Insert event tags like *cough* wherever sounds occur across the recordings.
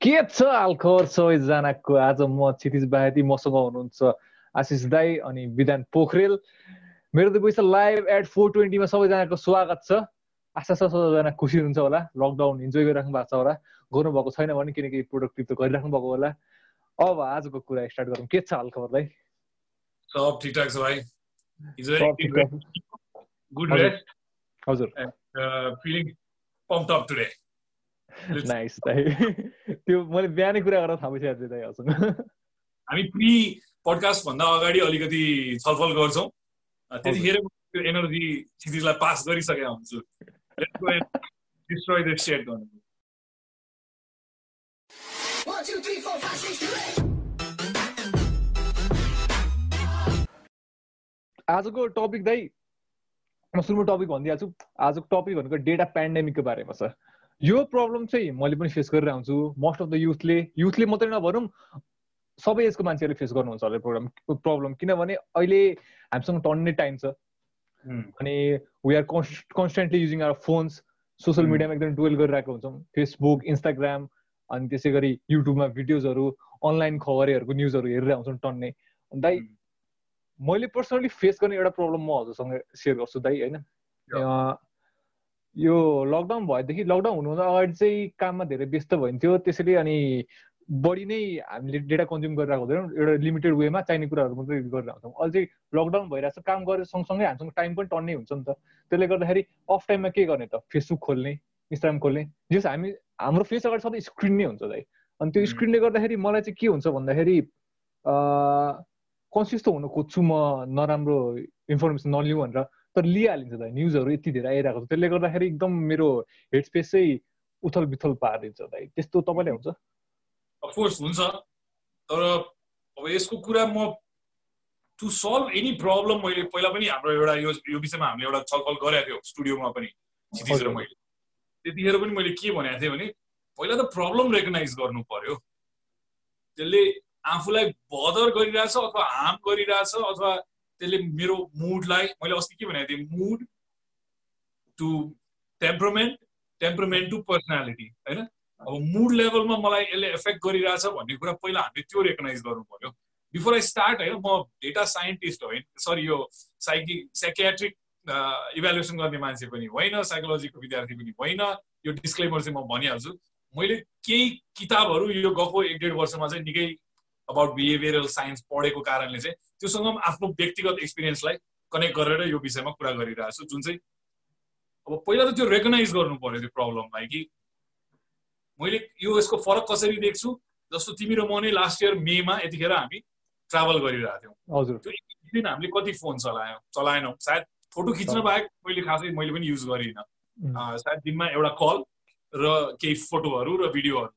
के छ हालखबर सबैजनाको आज म क्षितिज बाहेती मसँग हुनुहुन्छ आशिष दाई अनि विधान पोखरेल मेरो त पैसा लाइभ एट फोर ट्वेन्टीमा सबैजनाको स्वागत छ आशा छ सबैजना खुसी हुनुहुन्छ होला लकडाउन इन्जोय गरिराख्नु भएको छ होला गर्नुभएको छैन भने किनकि प्रोडक्टिभ त गरिराख्नु भएको होला अब आजको कुरा स्टार्ट गरौँ के छ हालखबर दाई सब ठिकठाक छ भाइ गुड रेस्ट हजुर feeling pump up today nice दाइ *laughs* त्यो मैले बिहानै कुरा गरेर थाहा भइसकेको थिएँ दाइ हजुर हामी प्रि पडकास्ट भन्दा अगाडि अलिकति छलफल गर्छौँ। त्यतिखेर त्यो एनर्जी क्षितिजलाई पास गरिसकेका हुन्छु। डिस्ट्रोय द सेट गर्नु आजको टपिक दाइ म सुरुमा टपिक भनिदिइहाल्छु। आजको टपिक भनेको डेटा प्यान्डेमिकको बारेमा छ। यो प्रब्लम चाहिँ मैले पनि फेस गरेर आउँछु मोस्ट अफ द युथले युथले मात्रै नभनौँ सबै एजको मान्छेहरूले फेस गर्नुहुन्छ होला प्रब्लम प्रब्लम किनभने अहिले हामीसँग टन्ने टाइम छ। अनि we are constantly using our phones social मिडियामा एकदम डुवेल गरिरहेको हुन्छौँ। फेसबुक इन्स्टाग्राम अनि त्यसै गरी युट्युबमा भिडियोजहरू अनलाइन खबरेहरूको न्युजहरू हेरेर आउँछौँ टन्ने। दाइ मैले पर्सनली फेस गर्ने एउटा प्रब्लम म हजुरसँग सेयर गर्छु दाइ होइन? यो लकडाउन भएदेखि लकडाउन हुनुभन्दा अगाडि चाहिँ काममा धेरै व्यस्त भइन्थ्यो। त्यसैले अनि बढी नै हामीले डेटा कन्ज्युम गरिरहेको हुँदैनौँ। एउटा लिमिटेड वेमा चाहिने कुराहरू मात्रै गरेर आउँछौँ। अहिले चाहिँ लकडाउन भइरहेको छ काम गरेर सँगसँगै हामीसँग टाइम पनि टन्नै हुन्छ नि त। त्यसले गर्दाखेरि अफ टाइममा के गर्ने त? फेसबुक खोल्ने इन्स्टाग्राम खोल्ने। जस हामी हाम्रो फेस अगाडि सधैँ स्क्रिन नै हुन्छ दाइ। अनि त्यो स्क्रिनले गर्दाखेरि मलाई चाहिँ के हुन्छ भन्दाखेरि कन्सियस त हुन खोज्छु म नराम्रो इन्फर्मेसन नलिउँ भनेर। तर लिइहालिन्छ त। न्युजहरू यति धेरै आइरहेको छ। त्यसले गर्दाखेरि एकदम मेरो हेड स्पेस चाहिँ उथल बिथल पारिदिन्छ दाइ। त्यस्तो तपाईँलाई हुन्छ? अफकोर्स हुन्छ। तर अब यसको कुरा म टु सल्भ एनी प्रब्लम मैले पहिला पनि हाम्रो एउटा यो यो विषयमा हामीले एउटा छलफल गरेको थियौँ स्टुडियोमा पनि क्षितिज मैले। त्यतिखेर पनि मैले के भनेको थिएँ भने पहिला त प्रब्लम रेकगनाइज गर्नु पर्यो। त्यसले आफूलाई बदर गरिरहेछ अथवा हार्म गरिरहेछ अथवा त्यसले मेरो मुडलाई मैले अस्ति के भनेको थिएँ mood to temperament temperament to personality होइन? अब मुड लेभलमा मलाई यसले एफेक्ट गरिरहेछ भन्ने कुरा पहिला हामीले त्यो रेकगनाइज गर्नु पर्यो बिफोर आई स्टार्ट होइन म डेटा साइन्टिस्ट होइन? सरी यो साइकि साइकियाट्रिक इभ्यालुएसन गर्ने मान्छे पनि होइन साइकोलोजीको विद्यार्थी पनि होइन यो डिस्क्लेमर चाहिँ म भनिहाल्छु। मैले केही किताबहरू यो गएको एक डेढ वर्षमा चाहिँ निकै अबाउट बिहेभियरल साइन्स पढेको कारणले चाहिँ त्योसँग पनि आफ्नो व्यक्तिगत एक्सपिरियन्सलाई कनेक्ट गरेर यो विषयमा कुरा गरिरहेको छु। जुन चाहिँ अब पहिला त त्यो रेकगनाइज गर्नु पर्यो त्यो प्रब्लमलाई कि मैले यो यसको फरक कसरी देख्छु? जस्तो तिमी र म नै लास्ट इयर मेमा यतिखेर हामी ट्राभल गरिरहेको थियौँ। हजुर। त्यो एक दिन हामीले कति फोन चलायौँ चलाएनौँ। सायद फोटो खिच्न बाहेक मैले खासै मैले पनि युज गरिनँ। सायद दिनमा एउटा कल र केही फोटोहरू र भिडियोहरू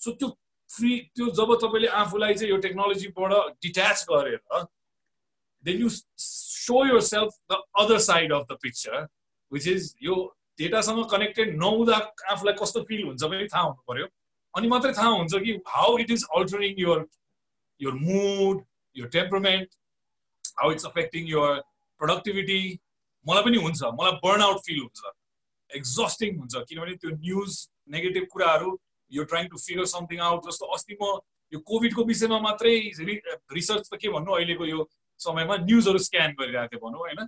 सो त्यो फ्री त्यो जब तपाईँले आफूलाई चाहिँ यो टेक्नोलोजीबाट डिट्याच गरेर then you so yourself the other side of the picture which is यो डेटासँग कनेक्टेड नहुँदा आफूलाई कस्तो फिल हुन्छ पनि थाहा हुनु पर्यो। अनि मात्रै थाहा हुन्छ कि how it is altering your your mood your temperament how it's affecting your productivity मलाई पनि हुन्छ मलाई बर्न आउट फिल हुन्छ एक्जस्टिङ हुन्छ किनभने त्यो न्युज नेगेटिभ कुराहरू यो trying to figure something out जस्तो अस्ति म यो कोभिडको विषयमा मात्रै रिसर्च त के भन्नु? अहिलेको यो समयमा न्युजहरू स्क्यान गरिरहेको थिएँ भनौँ होइन?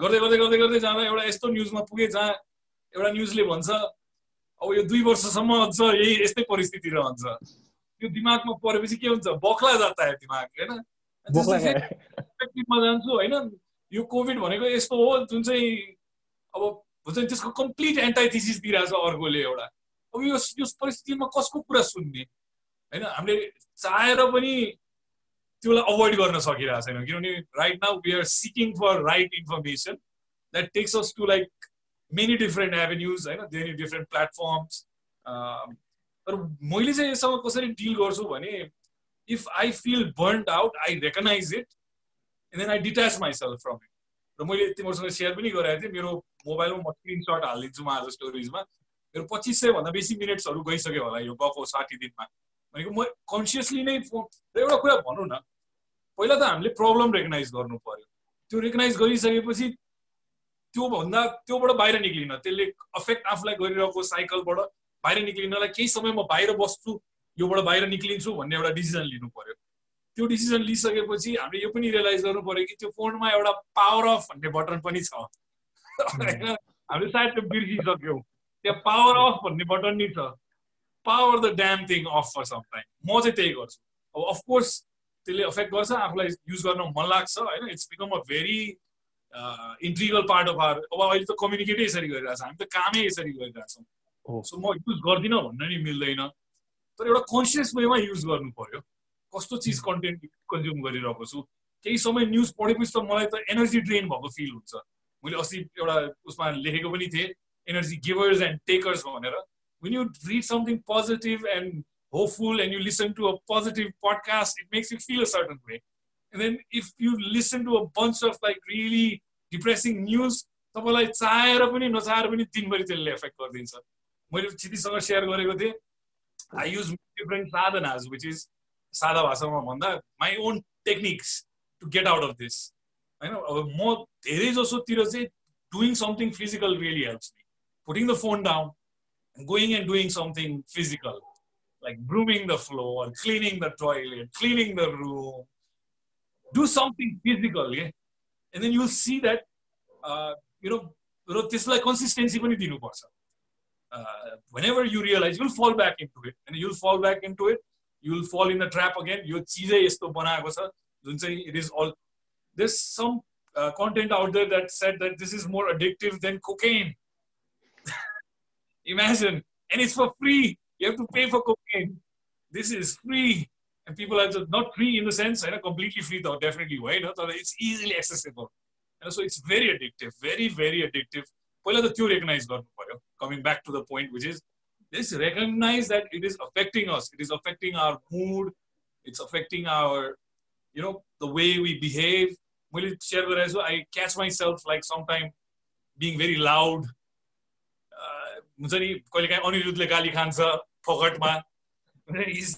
गर्दै गर्दै गर्दै गर्दै जाँदा एउटा यस्तो न्युजमा पुगेँ जहाँ एउटा न्युजले भन्छ अब यो दुई वर्षसम्म अझ यही यस्तै परिस्थिति रहन्छ। त्यो दिमागमा परेपछि के हुन्छ? बक्ला जाता है दिमाग होइन? जान्छु होइन? यो कोभिड भनेको यस्तो हो जुन चाहिँ अब हुन्छ नि त्यसको कम्प्लिट एन्टाइथिसिस दिइरहेछ अर्कोले एउटा। अब यो यो परिस्थितिमा कसको कुरा सुन्ने? होइन हामीले चाहेर पनि त्यसलाई अभोइड गर्न सकिरहेको छैनौँ। किनभने right now we are seeking for right information that takes us to like many different avenues होइन मेनी डिफ्रेन्ट प्लेटफर्म्स तर मैले चाहिँ यससँग कसरी डिल गर्छु भने if I feel burned out I recognise it and then I detach myself from it र मैले तिमीहरूसँग सेयर पनि गरेको थिएँ मेरो मोबाइलमा म स्क्रिनसट हालिदिन्छु म आज स्टोरेजमा मेरो पच्चिस सयभन्दा बेसी मिनट्सहरू गइसक्यो होला यो गएको साठी दिनमा भनेको म कन्सियसली नै फोन एउटा कुरा भनौँ न पहिला त हामीले प्रब्लम रेकगनाइज गर्नु पर्यो त्यो रेकगनाइज गरिसकेपछि त्योभन्दा त्योबाट बाहिर निक्लिन त्यसले अफेक्ट आफूलाई गरिरहेको साइकलबाट बाहिर निक्लिनलाई केही समय म बाहिर बस्छु योबाट बाहिर निक्लिन्छु भन्ने एउटा डिसिजन लिनु पर्यो त्यो डिसिजन लिइसकेपछि हामीले यो पनि रियलाइज गर्नु पर्यो कि त्यो फोनमा एउटा पावर अफ भन्ने बटन पनि छ हामीले सायद त्यो बिर्सिसक्यौँ त्यहाँ पावर अफ भन्ने बटन नि छ. Power the damn thing off for some time म चाहिँ त्यही गर्छु। अब अफकोर्स त्यसले अफेक्ट गर्छ आफूलाई युज गर्न मन लाग्छ होइन? It's become a very integral part of our अब अहिले त कम्युनिकेटै यसरी गरिरहेको छ। हामी त कामै यसरी गरिरहेछौँ सो म युज गर्दिनँ भन्न नि मिल्दैन। तर एउटा कन्सियस वेमा युज गर्नु पर्यो। कस्तो चिज कन्टेन्ट कन्ज्युम गरिरहेको छु? केही समय न्युज पढेपछि त मलाई त एनर्जी ड्रेन भएको फिल हुन्छ। मैले अस्ति एउटा उसमा लेखेको पनि थिएँ। एनर्जी गिभर्स एन्ड टेकर्स भनेर when you read something positive and hopeful and you listen to a positive podcast, it makes you feel a certain way. And then if you listen to a bunch of like really depressing news, तपाईँलाई चाहेर पनि नचाहेर पनि दिनभरि त्यसले effect गरिदिन्छ मैले क्षितिसँग share गरेको थिएँ आई युज डिफ्रेन्ट साधनाज विच इज सादा भाषामा भन्दा my own techniques to get out of this होइन अब म धेरै जसोतिर चाहिँ doing something physical really helps me Putting the phone down going and doing something physical like brooming the floor, cleaning the toilet, cleaning the room. Do something physical, yeah? And then you'll see that, uh, you know, र त्यसलाई consistency पनि दिनुपर्छ whenever you realize you'll fall back into it and you'll fall back into it you'll fall in the trap again यो चिजै यस्तो बनाएको छ जुन चाहिँ it is all there's some uh, content out there that said that this is more addictive than cocaine Imagine. And it's for free. You have to pay for cocaine. This is free. And people are just not free in the sense, you know, completely free though, definitely. Why? not? So it's easily accessible. And so it's very addictive, very, very addictive. Well, the two recognize God. Coming back to the point, which is this recognize that it is affecting us, it is affecting our mood, it's affecting our, you know, the way we behave. Will it share as well? I catch myself like sometime being very loud, हुन्छ नि कहिले काहीँ अनिरुद्धले गाली खान्छ फोकटमाइज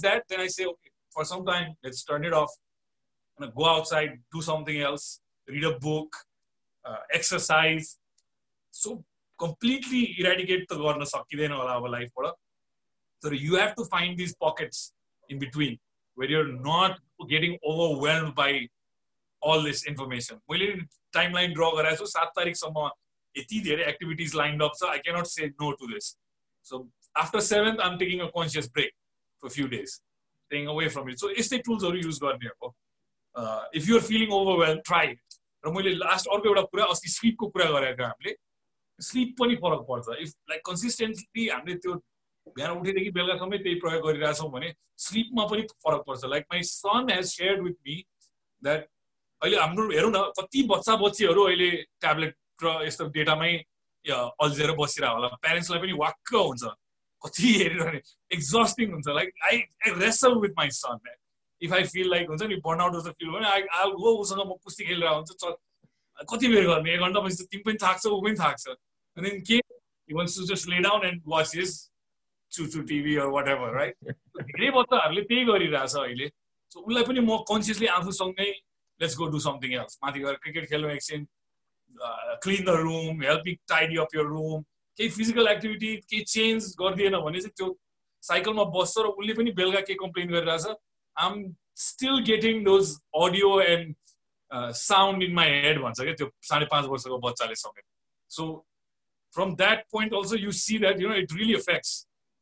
that I say okay for some time let's turn it off go outside do something else read a book exercise so completely eradicate त गर्न सकिँदैन होला अब लाइफबाट तर you have to find these pockets in between you you're not getting overwhelmed by all this information. मैले timeline draw गराएको छु सात तारिकसम्म यति धेरै एक्टिभिटिज लाइन्ड अप छ। I cannot say no to this so after seventh I'm taking a conscious break for few days taking away from it so यस्तै टुल्सहरू युज गर्ने हो। If you're feeling overwhelm try र मैले last अर्को एउटा कुरा अस्ति स्लिपको कुरा गरेको हामीले। स्लिप पनि फरक पर्छ। इफ लाइक कन्सिस्टेन्टली हामीले त्यो बिहान उठेदेखि बेलुकासम्मै त्यही प्रयोग गरिरहेछौँ भने स्लिपमा पनि फरक पर्छ। Like my son has shared with me that अहिले हाम्रो हेरौँ न कति बच्चा बच्चीहरू अहिले ट्याब्लेट र यस्तो डेटामै अल्झेर बसिरहेको होला। प्यारेन्ट्सलाई पनि वाक्क हुन्छ। कति हेरिरहने। एक्जस्टिङ हुन्छ। Like I I wrestle with my son if I feel like हुन्छ नि बर्न आउट जस्तो फिल भने आई आई गो उसँग म कुस्ती खेलिरहेको हुन्छ कति बेर गर्ने? एक घन्टा पछि तिमी पनि थाक्छ ऊ पनि थाक्छ। अनि के? To just lay down and watch is ChuChu TV whatever right धेरै बच्चाहरूले त्यही गरिरहेछ अहिले। सो उसलाई पनि म कन्सियसली आफूसँगै let's go do something else माथि गएर क्रिकेट खेल्नु एकछिन clean the room help tidy up your room केही फिजिकल एक्टिभिटी केही चेन्ज गरिदिएन भने चाहिँ त्यो साइकलमा बस्छ र उसले पनि बेलुका के कम्प्लेन गरिरहेछ I'm still getting those audio and sound in my head भन्छ क्या त्यो साढे पाँच वर्षको बच्चाले समेत so from that point also you see that you know it really affects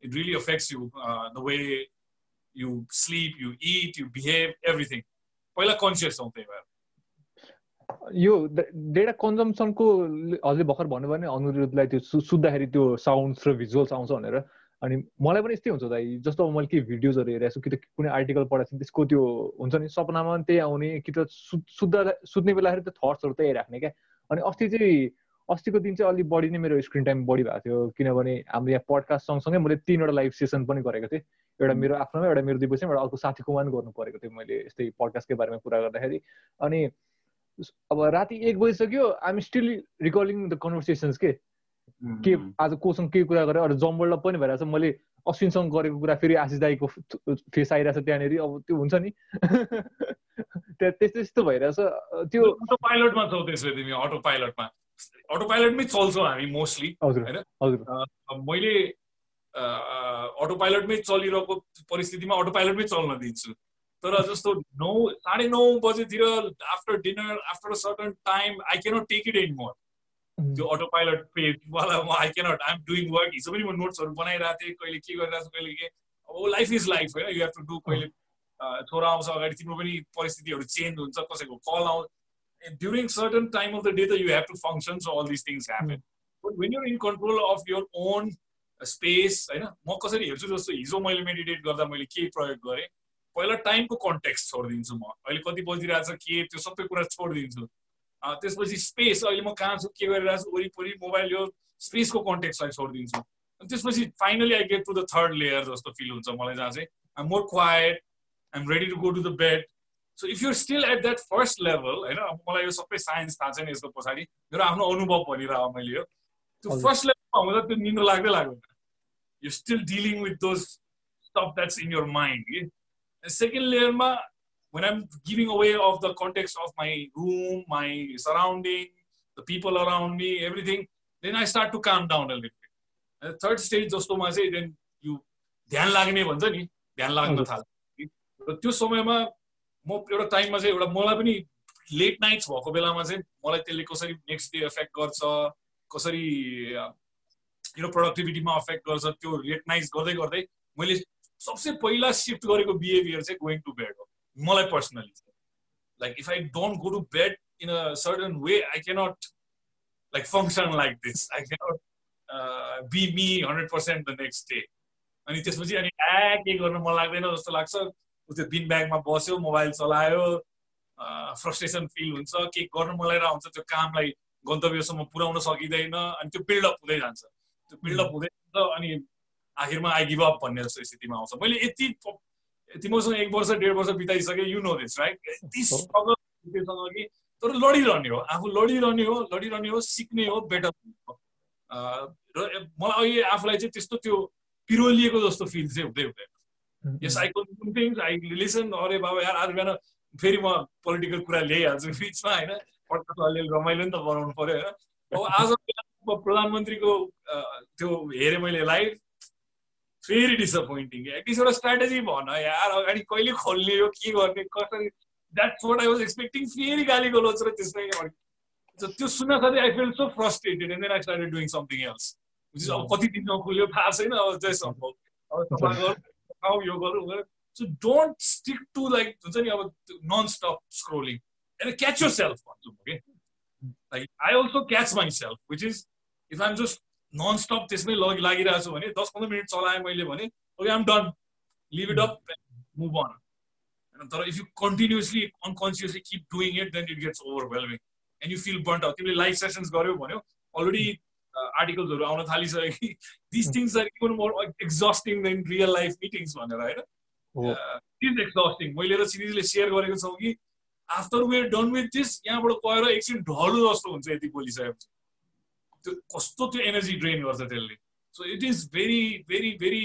it really affects you the way you sleep you eat you behave everything पहिला conscious छौँ त्यही भएर। यो डेटा कन्जम्सनको हजुरले भर्खर भन्नुभयो भने अनुरोधलाई त्यो सुत्दाखेरि त्यो साउन्ड्स र भिजुअल्स आउँछ भनेर। अनि मलाई पनि यस्तै हुन्छ दाइ जस्तो अब मैले के भिडियोजहरू हेरेको छु कि त कुनै आर्टिकल पढाएको छु त्यसको त्यो हुन्छ नि सपनामा पनि त्यही आउने कि त सुत्दा सुत्ने बेलाखेरि त्यो थट्सहरू त्यही राख्ने क्या। अनि अस्ति चाहिँ अस्तिको दिन चाहिँ अलिक बढी नै मेरो स्क्रिन टाइम बढी भएको थियो। किनभने हाम्रो यहाँ पडकास्ट सँगसँगै मैले तिनवटा लाइभ सेसन पनि गरेको थिएँ। एउटा मेरो आफ्नोमा एउटा मेरो दिवसमा एउटा अर्को साथीकोमा पनि गर्नु परेको थियो मैले यस्तै पडकास्टकै बारेमा कुरा गर्दाखेरि। अनि अब राति एक बजिसक्यो I'm still recording the conversations के। के आज कोसँग के कुरा गरेँ अरू जम्बल पनि भइरहेको छ मैले अश्विनसँग गरेको कुरा फेरि आशिष दाईको फेस आइरहेको छ त्यहाँनिर। अब त्यो हुन्छ नि। *laughs* त्यहाँ त्यस्तो त्यस्तो भइरहेछ। त्यो पाइलटमा छौ त्यसले तिमी अटो पाइलटमा अटो पाइलटमै चल्छौँ हामी मोस्टली होइन? मैले अटो पाइलटमै चलिरहेको परिस्थितिमा अटो पाइलटमै चल्न दिन्छु। तर जस्तो नौ साढे नौ बजेतिर after dinner after certain time I cannot take it anymore त्यो अटो पाइलट पेजवाला म I cannot I'm doing work हिजो पनि म नोट्सहरू बनाइरहेको थिएँ कहिले के गरिरहेको छु कहिले के। अब लाइफ इज लाइफ होइन? यु हेभ टु डु कहिले छोरा आउँछ अगाडि तिम्रो पनि परिस्थितिहरू चेन्ज हुन्छ कसैको कल आउँछ during certain time of the day that you have to function so all these things happen. But when you're in control of your own space होइन म कसरी हेर्छु जस्तो हिजो मैले मेडिटेट गर्दा मैले के प्रयोग गरेँ पहिला टाइमको कन्टेक्स्ट छोडिदिन्छु म अहिले कति बजिरहेको छ के त्यो सबै कुरा छोडिदिन्छु त्यसपछि स्पेस अहिले म कहाँ छु के गरिरहेको छु वरिपरि मोबाइल यो स्पेसको कन्टेक्स्टलाई छोडिदिन्छु अनि त्यसपछि finally I get to the third layer जस्तो फिल हुन्छ मलाई जहाँ चाहिँ I more quite I'm ready to go to the bed so if you're still at that first level होइन मलाई यो सबै साइन्स थाहा छैन यसको पछाडि। मेरो आफ्नो अनुभव भनिरह मैले यो। त्यो फर्स्ट लेभलमा हुँदा त्यो निन्द्रो लाग्दै लाग्दैन। You still dealing with those stuff that's in your mind कि सेकेन्ड लेयरमा when I'm giving away of the context of my room, my surrounding, the people around me, everything, then I start to calm down a little bit. And the third stage जस्तोमा चाहिँ then you ध्यान लाग्ने भन्छ नि। ध्यान लाग्न थाल्छ। र त्यो समयमा म एउटा टाइममा चाहिँ एउटा मलाई पनि लेट नाइट्स भएको बेलामा चाहिँ मलाई त्यसले कसरी नेक्स्ट डे एफेक्ट गर्छ कसरी यो प्रोडक्टिभिटीमा अफेक्ट गर्छ त्यो लेट नाइट्स गर्दै गर्दै मैले सबसे पहिला सिफ्ट गरेको बिहेभियर चाहिँ गोइङ टु बेड हो। मलाई personally like if I don't go to bed in a certain way I cannot like function like this I cannot be me hundred percent the next day अनि त्यसपछि अनि ए के गर्नु? मन लाग्दैन जस्तो लाग्छ। त्यो बिन ब्यागमा बस्यो मोबाइल चलायो फ्रस्ट्रेसन फिल हुन्छ के गर्नु लगाइरहेको हुन्छ त्यो कामलाई गन्तव्यसम्म पुर्याउन सकिँदैन अनि त्यो बिल्डअप हुँदै जान्छ। त्यो बिल्डअप हुँदै जान्छ अनि आखिरमा आई गिभ अप भन्ने जस्तो स्थितिमा आउँछ। मैले यति तिमीसँग एक वर्ष डेढ वर्ष बिताइसक्यो यु नो दिस राइट यति स्ट्रगल कि तर लडिरहने हो आफू लडिरहने हो लडिरहने हो सिक्ने हो बेटर र मलाई अहिले आफूलाई चाहिँ त्यस्तो त्यो पिरोलिएको जस्तो फिल चाहिँ हुँदै हुँदैन। यस आई कुन थिङ्स आई लिसन अरे बाबा यार आज बिहान फेरि म पोलिटिकल कुरा ल्याइहाल्छु *laughs* बिचमा होइन? पटक अलिअलि रमाइलो नि त बनाउनु पऱ्यो होइन? अब आज प्रधानमन्त्रीको त्यो हेरेँ मैले लाइभ फेरि डिसपोइन्टिङ एटलिस्ट एउटा स्ट्राटेजी भन यार अगाडि कहिले खोल्ने हो के गर्ने कसरी? That's what I was expecting फेरि गाली गलोच र त्यसमै त्यो सुन्न साथै I feel so frustrated and then I started doing something else अब कति दिनमा खुल्यो थाहा छैन अब जय सम्भव। अब सफा यो गरौँ so don't stick to like हुन्छ नि अब non stop scrolling and catch yourself भन्छु म कि like I also catch myself which is if I'm just non stop त्यसमै लग लागिरहेको छु भने दस पन्ध्र मिनट चलाएँ मैले भने okay I'm done leave it up move on होइन तर if you continuously unconsciously keep doing it then it gets overwhelming and you feel burnt out तिमीले लाइभ सेसन्स गर्यो भन्यो अलरेडी आर्टिकल्सहरू आउन थालिसक्यो कि this things are even more exhausting than real life meetings भनेर होइन? इज एक्जस्टिङ मैले र सिरिजले सेयर गरेको छौँ कि after we're done with this यहाँबाट गएर एकछिन ढलो जस्तो हुन्छ यति बोलिसकेपछि। त्यो कस्तो त्यो एनर्जी ड्रेन गर्छ त्यसले। So it is very very very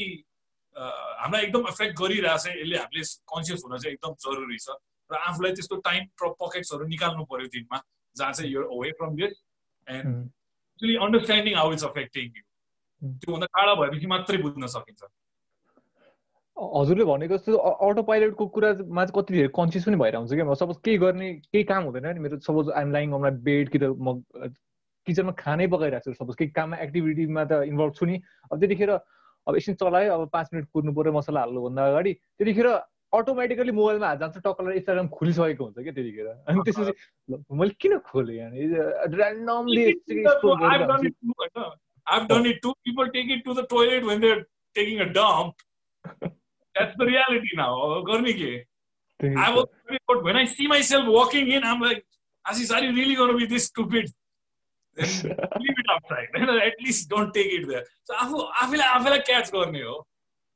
हामीलाई एकदम एफेक्ट गरिरहेछ। यसले हामीले कन्सियस हुन चाहिँ एकदम जरुरी छ। र आफूलाई त्यस्तो टाइम पकेट्सहरू निकाल्नु पर्यो दिनमा जहाँ चाहिँ यो away from this and actually understanding how it's affecting you त्योभन्दा टाढा भएपछि मात्रै बुझ्न सकिन्छ। हजुरले भनेको जस्तो अटो पाइलटको कुरामा चाहिँ कति धेरै कन्सियस पनि भएर हुन्छ क्या। सपोज केही गर्ने केही काम हुँदैन नि मेरो। Suppose I'm lying on bed कि त म किचनमा खानै पकाइरहेको छु। सपोज केही काममा एक्टिभिटीमा त इन्भल्भ छु नि। अब त्यतिखेर अब एकछिन चलायो अब पाँच मिनट कुर्नु पऱ्यो मसला हाल्नुभन्दा अगाडि। त्यतिखेर अटोमेटिकली मोबाइलमा हात जान्छ टक्कलाई इन्स्टाग्राम खोलिसकेको हुन्छ क्या त्यतिखेर अनि त्यसपछि मैले किन खोलेँ I've done it too. People take it to the toilet when they're taking a dump. That's the reality now. Garni ke. I was, but when I see myself walking in, I'm like, Asis, are you really going to be this stupid? leave it outside. At least don't take it there. So आफू आफैलाई आफैलाई catch गर्ने हो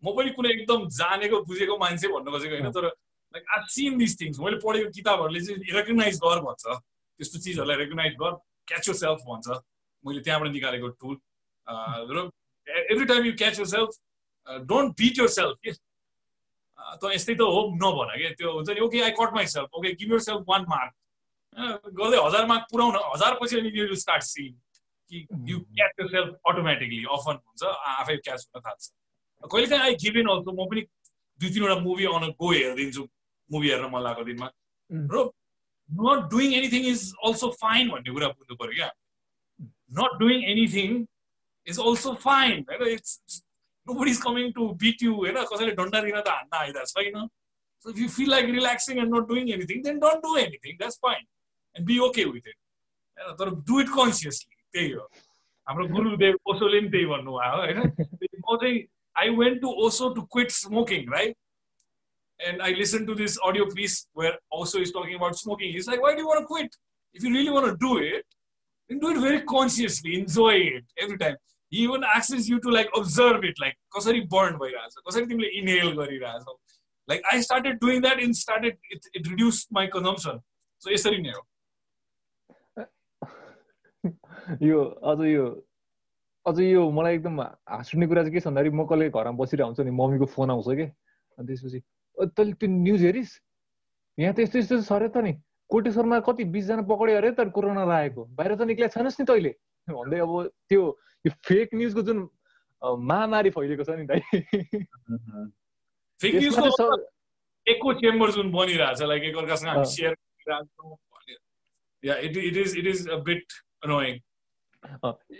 म पनि कुनै एकदम जानेको बुझेको मान्छे भन्नु खोजेको होइन तर like I seen this things मैले पढेको किताबहरूले चाहिँ रेकगनाइज गर भन्छ। त्यस्तो चिजहरूलाई रेकगनाइज गर क्याच यर सेल्फ भन्छ। मैले त्यहाँबाट निकालेको टुल र every time you catch yourself don't beat yourself के त यस्तै त हो नभन क्या त्यो हुन्छ नि okay I cut myself okay give yourself one mark गर्दै हजार मार्क पुऱ्याउन हजार पछि अनि यु स्टार्ट सिङ कि you catch yourself automatically often हुन्छ आफै क्याच हुन थाल्छ। कहिले काहीँ आई गिभ इन अल्सो म पनि दुई तिनवटा मुभी अन गो हेरिदिन्छु मुभी हेर्न मन लागेको दिनमा। र not doing anything is also fine भन्ने कुरा बुझ्नु पऱ्यो क्या। Not doing anything is also fine होइन? It's nobody is coming to beat you होइन? कसैले डन्डा दिन त हान्न आइरहेको छैन। So if you feel like relaxing and not doing anything, then don't do anything. That's fine. And be okay with it. तर डु इट कन्सियसली त्यही हो। हाम्रो गुरुदेव ओसोले पनि त्यही भन्नुभयो होइन? *laughs* म चाहिँ I went to Osho to quit smoking right and I listened to this audio piece where also is talking about smoking. He's like, why do you want to quit? If you really want to do it, then do it very consciously, enjoy it every time. He even asks you to like observe it, like कसरी burn भइरहेछ कसरी तिमीले inhale गरिरहेछौ like I started doing that in started it it reduce my consumption so यसरी नै हो यो अझ यो अझ यो मलाई एकदम हाँस उठ्ने कुरा चाहिँ के छ भन्दाखेरि म कहिले घरमा बसिरहेको हुन्छ नि मम्मीको फोन आउँछ कि? अनि त्यसपछि तैँले त्यो न्युज हेरिस्। यहाँ त यस्तो यस्तो छ अरे त नि। कोटेश्वरमा कति बिसजना पक्रियो अरे त कोरोना लागेको। बाहिर त निक्लिएको छैनस् नि तैँले। भन्दै अब त्यो यो फेक न्युजको जुन महामारी फैलिएको छ नि दाइ। फेक न्युजको एको चेम्बर जुन बनिरहेछ लाइक एकअर्कासँग हामी सेयर गरिरहेछौँ या it it is it is a bit annoying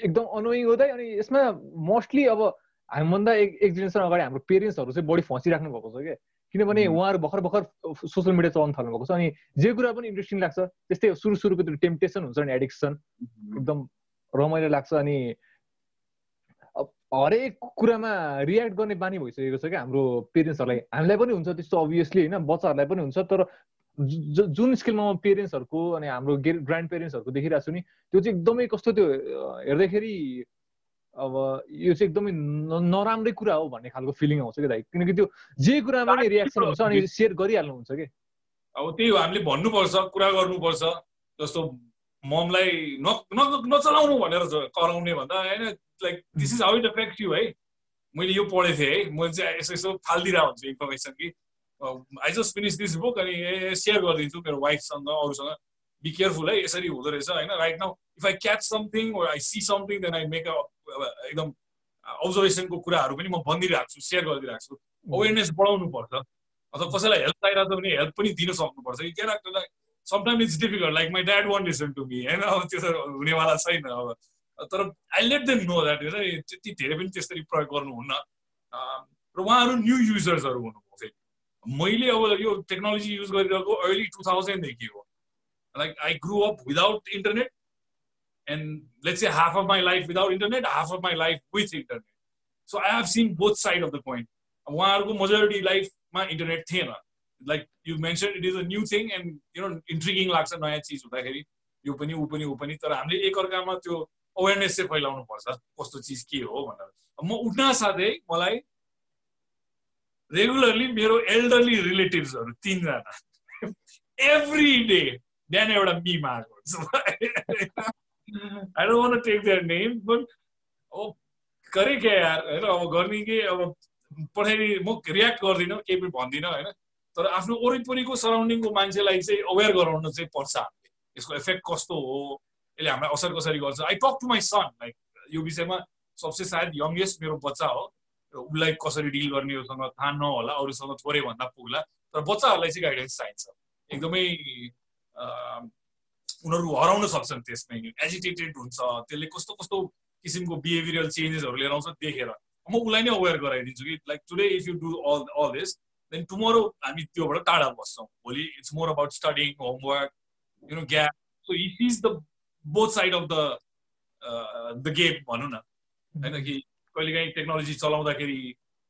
एकदम अनोइङ हो त। अनि यसमा मोस्टली अब हामीभन्दा एक एक जेनेरेसन अगाडि हाम्रो पेरेन्ट्सहरू चाहिँ बढी फँसिराख्नु भएको छ क्या। किनभने उहाँहरू भर्खर भर्खर सोसियल मिडिया चलाउनु थाल्नु भएको छ। अनि जे कुरा पनि इन्ट्रेस्टिङ लाग्छ त्यस्तै सुरु सुरुको त्यो टेम्पटेसन हुन्छ नि एडिक्सन एकदम रमाइलो लाग्छ। अनि हरेक कुरामा रियाक्ट गर्ने बानी भइसकेको छ क्या हाम्रो पेरेन्ट्सहरूलाई हामीलाई पनि हुन्छ त्यस्तो अभियसली होइन? बच्चाहरूलाई पनि हुन्छ तर जुन स्केलमा म पेरेन्ट्सहरूको अनि हाम्रो ग्रान्ड पेरेन्ट्सहरूको देखिरहेको छु नि त्यो चाहिँ एकदमै कस्तो त्यो हेर्दाखेरि अब यो चाहिँ एकदमै नराम्रै कुरा हो भन्ने खालको फिलिङ आउँछ क्या दाइ किनकि त्यो जे कुरामा नै रियाक्सन हुन्छ अनि सेयर गरिहाल्नुहुन्छ कि। अब त्यही हो हामीले भन्नुपर्छ कुरा गर्नुपर्छ। जस्तो ममलाई न नचलाउनु भनेर कराउने भन्दा होइन like this is how it affect you है। मैले यो पढेको थिएँ है मैले चाहिँ यसो यसो फालिदिरहेको हुन्छु इन्फर्मेसन कि। I just finish this book अनि सेयर गरिदिन्छु मेरो वाइफसँग अरूसँग। बी केयरफुल है यसरी हुँदो रहेछ होइन? Right now if I catch something I see something then I make a एकदम अब्जर्भेसनको कुराहरू पनि म भनिदिइरहेको छु सेयर गरिदिइरहेको छु अवेरनेस बढाउनु पर्छ अथवा कसैलाई हेल्प चाहिरहेको छ भने हेल्प पनि दिन सक्नुपर्छ। कि क्या sometime it's difficult like my dad won't listen to me होइन? अब त्यो त हुनेवाला छैन अब। तर I let them know that त्यति धेरै पनि त्यसरी प्रयोग गर्नुहुन्न। र उहाँहरू न्यू युजर्सहरू फेरि मैले अब यो टेक्नोलोजी युज गरिरहेको अर्ली टु थाउजन्डदेखि हो। Like I grew up without internet and let's say half of my life without internet, half of my life with internet. So I have seen both side of the coin. उहाँहरूको majority लाइफमा internet थिएन। Like you mention it is a new thing and you know intriguing लाग्छ नयाँ चिज हुँदाखेरि। यो पनि ऊ पनि ऊ पनि। तर हामीले एकअर्कामा त्यो अवेरनेस चाहिँ फैलाउनु पर्छ कस्तो चिज के हो भनेर। म उठ्न साथै मलाई रेगुलरली मेरो एल्डरली रिलेटिभ्सहरू तिनजना एभ्री डे बिहान एउटा मिम आएको हुन्छ I don't want take their name but अब गरे क्या यार होइन अब गर्ने के अब पठाइदिए म रियाक्ट गर्दिनँ केही पनि भन्दिनँ होइन तर आफ्नो वरिपरिको सराउन्डिङको मान्छेलाई चाहिँ अवेर गराउन चाहिँ पर्छ हामीले यसको इफेक्ट कस्तो हो यसले हामीलाई असर कसरी गर्छ I talk to my son like यो विषयमा सबसे सायद यङ्गेस्ट मेरो बच्चा हो उसलाई कसरी डिल गर्ने उसँग थाहा नहोला अरूसँग थोरै भन्दा पुग्ला तर बच्चाहरूलाई चाहिँ गाइडेन्स चाहिन्छ। एकदमै उनीहरू हराउन सक्छन् त्यसमै एजिटेटेड हुन्छ त्यसले कस्तो कस्तो किसिमको बिहेभियरल चेन्जेसहरू लिएर आउँछ देखेर। म उसलाई नै अवेर गराइदिन्छु कि like today if you do all all this then tomorrow हामी त्योबाट टाढा बस्छौँ। भोलि it's more about studying homework you know gap so he is the both side of the the game भनौँ न। होइन कि कहिलेकाहीँ टेक्नोलोजी चलाउँदाखेरि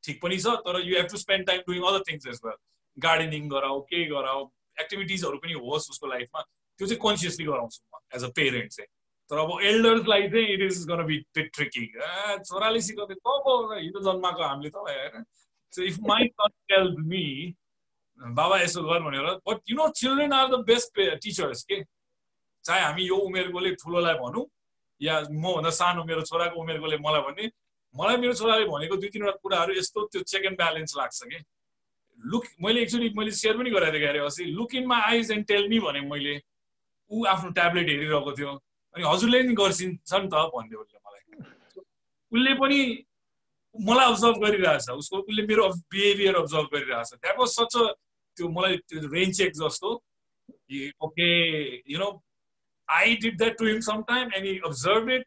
ठिक पनि छ तर you have to spend time doing other things as well gardening गराऊ केही गराऊ एक्टिभिटिजहरू पनि होस् उसको लाइफमा त्यो चाहिँ कन्सियसली गराउँछु म एज अ पेरेन्ट चाहिँ। तर अब एल्डर्सलाई चाहिँ it is gonna be tricky छोराले सिकाउँदै तब हिजो जन्माएको हामीले तँलाई होइन? So if my tell me बाबा यसो गर भनेर but you know children are the best teachers के? चाहे हामी यो उमेरकोले ठुलोलाई भनौँ या मभन्दा सानो मेरो छोराको उमेरकोले मलाई भने मलाई मेरो छोराले भनेको दुई तिनवटा कुराहरू यस्तो त्यो चेक एन्ड ब्यालेन्स लाग्छ कि। लुक मैले एक्चुली मैले सेयर पनि गराइदिएको अरे अस्ति। Look in my eyes and tell me भने मैले ऊ आफ्नो ट्याब्लेट हेरिरहेको थियो। अनि हजुरले नि गर्छिन्छ नि त भन्यो उसले मलाई। उसले पनि मलाई अब्जर्भ गरिरहेछ। उसको उसले मेरो बिहेभियर अब्जर्भ गरिरहेछ। द्याट वाज सच अ त्यो मलाई त्यो रेन चेक जस्तो। Okay you know I did that to him some time and observe it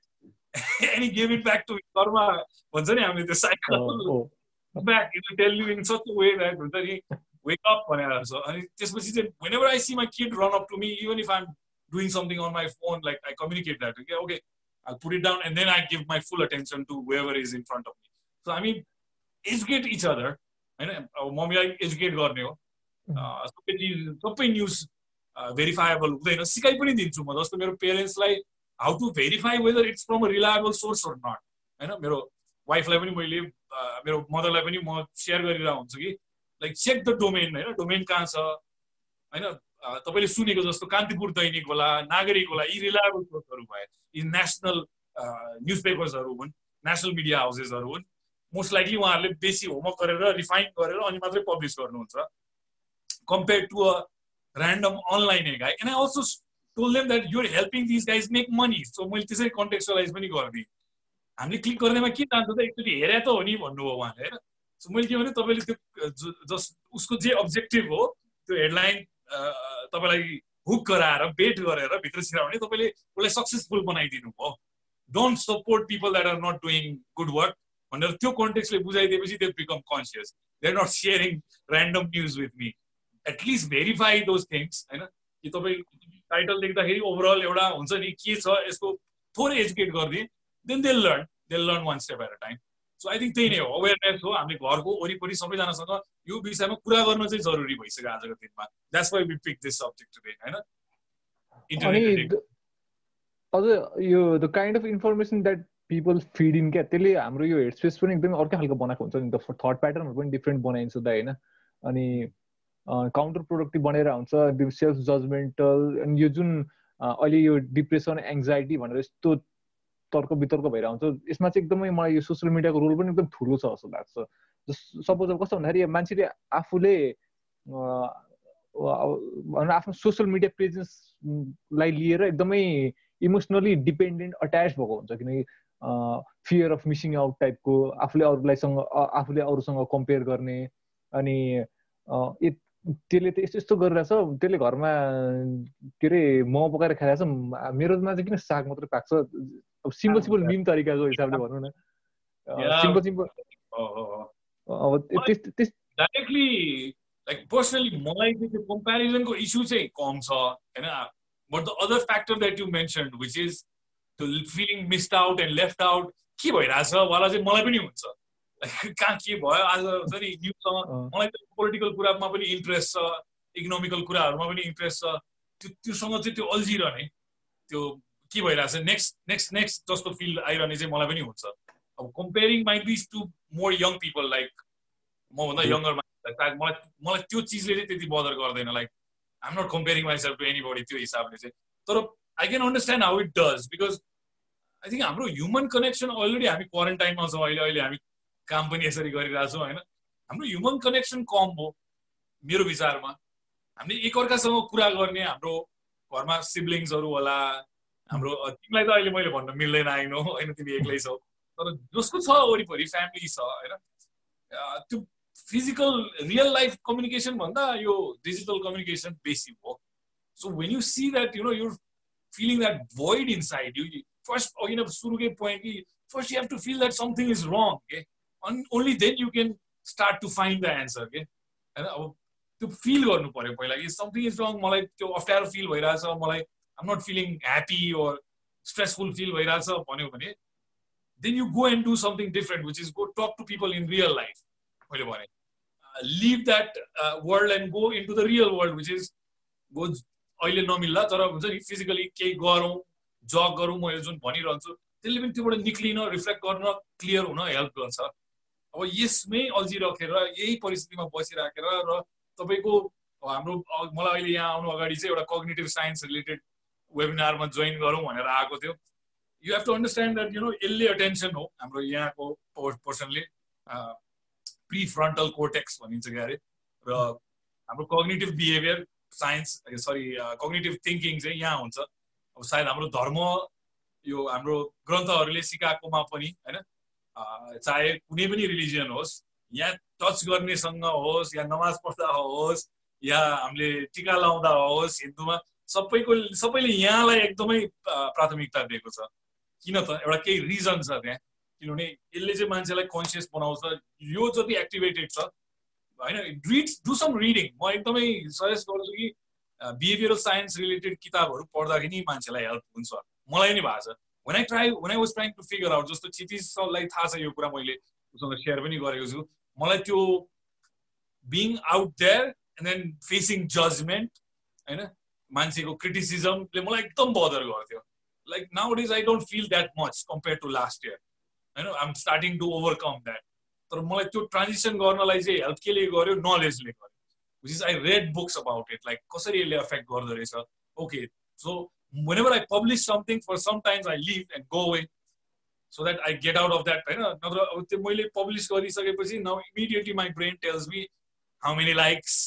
and gave it back to घरमा भन्छ नि हामीले त्यो cycle back it tell you in such way that हुन्छ नि वेक अप भनेर छ अनि त्यसपछि चाहिँ whenever I see my kid run up to me even if I'm doing something on my phone like I communicate that okay okay I put it down and then I give my full attention to whoever is in front of me so हामी educate each other होइन अब मम्मीलाई educate गर्ने हो सबै चिज सबै news verifiable हुँदैन सिकाइ पनि दिन्छु म जस्तो मेरो पेरेन्ट्सलाई how to verify whether it's from a reliable source or not होइन मेरो वाइफलाई पनि मैले मेरो मदरलाई पनि म सेयर गरिरहेको हुन्छु कि लाइक चेक द डोमेन होइन डोमेन कहाँ छ? होइन तपाईँले सुनेको जस्तो कान्तिपुर दैनिक होला नागरिक होला यी रिलायबल सोर्सहरू भए यी नेसनल न्युज पेपर्सहरू हुन् नेसनल मिडिया हाउसेसहरू हुन् मोस्ट लाइकली उहाँहरूले बेसी होमवर्क गरेर रिफाइन गरेर अनि मात्रै पब्लिस गर्नुहुन्छ। Compare to a random online guy and I also told them that you're helping this guys make money so मैले त्यसरी कन्टेक्चुलाइज पनि गरिदिएँ हामीले क्लिक गर्नेमा के जान्छ त एकचोटि हेरे त हो नि भन्नुभयो उहाँले होइन? सो मैले के भने तपाईँले त्यो जस उसको जे अब्जेक्टिभ हो त्यो हेडलाइन तपाईँलाई हुक गराएर बेट गरेर भित्र छिराउने तपाईँले उसलाई सक्सेसफुल बनाइदिनु भयो। Don't support people that are not doing good work भनेर त्यो कन्टेक्सले बुझाइदिएपछि they become conscious they are not sharing random news with me at least verify those things होइन? कि तपाईँ टाइटल देख्दाखेरि ओभरअल एउटा हुन्छ नि के छ यसको थोरै एजुकेट गरिदिएँ then they learn they learn one step at a time so I think त्यही नै हो. अवेरनेस हो. हामीले घरको वरिपरि सबैजनासँग यो विषयमा कुरा गर्न चाहिँ जरुरी भइसक्यो आजको दिनमा. That's why we pick this subject today होइन? अझ यो the kind of information that people feed in क्या? त्यसले हाम्रो यो हेड स्पेस पनि एकदमै अर्कै खालको बनाएको हुन्छ नि त. थट प्याटर्नहरू पनि डिफ्रेन्ट बनाइन्छ त होइन? अनि काउन्टर प्रोडक्टिभ बनेर हुन्छ सेल्फ जजमेन्टल अनि यो जुन अहिले यो डिप्रेसन एङ्जाइटी भनेर यस्तो तर्क वितर्क भइरहेको हुन्छ यसमा चाहिँ एकदमै मलाई यो सोसियल मिडियाको रोल पनि एकदम ठुलो छ जस्तो लाग्छ। सपोज अब कस्तो भन्दाखेरि मान्छेले आफूले आफ्नो सोसियल मिडिया प्रेजेन्सलाई लिएर एकदमै इमोसनली डिपेन्डेन्ट अट्याच भएको हुन्छ। किनकि फियर अफ मिसिङ आउट टाइपको आफूले अरूलाईसँग आफूले अरूसँग कम्पेयर गर्ने अनि त्यसले त यस्तो यस्तो गरिरहेछ त्यसले घरमा के अरे मोमो पकाएर खाइरहेछ। मेरोमा चाहिँ किन साग मात्रै पाक्छ? अब सिम्पल सिम्पल मिम तरिकाको हिसाबले भनौँ न। सिम्पल सिम्पल अब डाइरेक्टली लाइक पर्सनली मलाई चाहिँ त्यो कम्पेरिजनको इस्यु चाहिँ कम छ होइन? But the other factor that you mention which is त्यो feeling missed out and left out के भइरहेछ? वाला चाहिँ मलाई पनि हुन्छ। कहाँ के भयो आज हुन्छ नि न्युजसँग मलाई पोलिटिकल कुरामा पनि इन्ट्रेस्ट छ इकोनोमिकल कुराहरूमा पनि इन्ट्रेस्ट छ। त्यो त्योसँग चाहिँ त्यो अल्झिरहने। त्यो के भइरहेको छ नेक्स्ट नेक्स्ट नेक्स्ट जस्तो फिल आइरहने चाहिँ मलाई पनि हुन्छ। अब कम्पेरिङ माइ बिस to more young people like मभन्दा यङ्गर मान्छेलाई सायद मलाई मलाई त्यो चिजले चाहिँ त्यति बदर गर्दैन। Like I'm not comparing myself to anybody त्यो हिसाबले चाहिँ। तर I can understand how it does because I think हाम्रो ह्युमन कनेक्सन अलरेडी हामी क्वारेन्टाइनमा छौँ। अहिले अहिले हामी काम पनि यसरी गरिरहेछौँ होइन? हाम्रो ह्युमन कनेक्सन कम हो मेरो विचारमा। हामीले एकअर्कासँग कुरा गर्ने हाम्रो घरमा सिब्लिङ्सहरू होला हाम्रो तिमीलाई त अहिले मैले भन्न मिल्दैन आइनो होइन? तिमी एक्लै छौ। तर जसको छ वरिपरि फ्यामिली छ होइन? त्यो फिजिकल रियल लाइफ कम्युनिकेसन भन्दा यो डिजिटल कम्युनिकेसन बेसी हो। So when you see that you know your feeling that void inside you first अघि नै सुरुकै पोइन्ट कि first you have to feel that something is wrong के and only then you can start to find the answer के होइन अब त्यो feel गर्नु पऱ्यो पहिला कि समथिङ इज रङ मलाई त्यो अप्ठ्यारो फिल भइरहेछ मलाई I'm not feeling happy or stressful feel भइरहेछ भन्यो भने then you go and do something different which is go talk to people in real life मैले भने। Leave that world and go into the real world which is go अहिले नमिल्ला तर हुन्छ नि फिजिकली केही गरौँ जग गरौँ मैले जुन भनिरहन्छु त्यसले पनि त्योबाट निक्लिन रिफ्लेक्ट गर्न क्लियर हुन हेल्प गर्छ। अब यसमै अल्झिराखेर यही परिस्थितिमा बसिराखेर र तपाईँको हाम्रो मलाई अहिले यहाँ आउनु अगाडि चाहिँ एउटा कग्नेटिभ साइन्स रिलेटेड वेबिनारमा जोइन गरौँ भनेर आएको थियो। You have to understand that you know यसले अटेन्सन हो हाम्रो यहाँको पर्सनले प्रि फ्रन्टल कोटेक्स भनिन्छ क्या अरे। र हाम्रो cognitive behaviour science sorry cognitive thinking चाहिँ यहाँ हुन्छ। अब सायद हाम्रो धर्म यो हाम्रो ग्रन्थहरूले सिकाएकोमा पनि होइन? चाहे कुनै पनि रिलिजियन होस् या टच गर्नेसँग होस् या नमाज पढ्दा होस् या हामीले टिका लाउँदा होस् हिन्दूमा सबैको सबैले यहाँलाई एकदमै प्राथमिकता दिएको छ। किन त? एउटा केही रिजन छ त्यहाँ। किनभने यसले चाहिँ मान्छेलाई कन्सियस बनाउँछ। यो जति एक्टिभेटेड छ होइन रिड डु सम रिडिङ म एकदमै सजेस्ट गर्छु कि बिहेभियरल साइन्स रिलेटेड किताबहरू पढ्दाखेरि मान्छेलाई हेल्प हुन्छ। मलाई नै भएको छ। When I try when I was trying to figure out जस्तो क्षितिजलाई थाहा छ यो कुरा मैले उसँग सेयर पनि गरेको छु मलाई त्यो being out there and then facing judgement होइन मान्छेको क्रिटिसिजमले मलाई एकदम बदर गर्थ्यो like now is I don't feel that much compare to last year होइन I'm starting to overcome that तर मलाई त्यो ट्रान्जिसन गर्नलाई चाहिँ हेल्प केले गर्यो नलेजले गर्यो which is I read books about it like कसरी यसले एफेक्ट गर्दो रहेछ okay so whenever I publish something for some times I leave and go way so that I get out of that होइन नत्र अब त्यो मैले पब्लिस गरिसकेपछि now immediately my brain tells me how many likes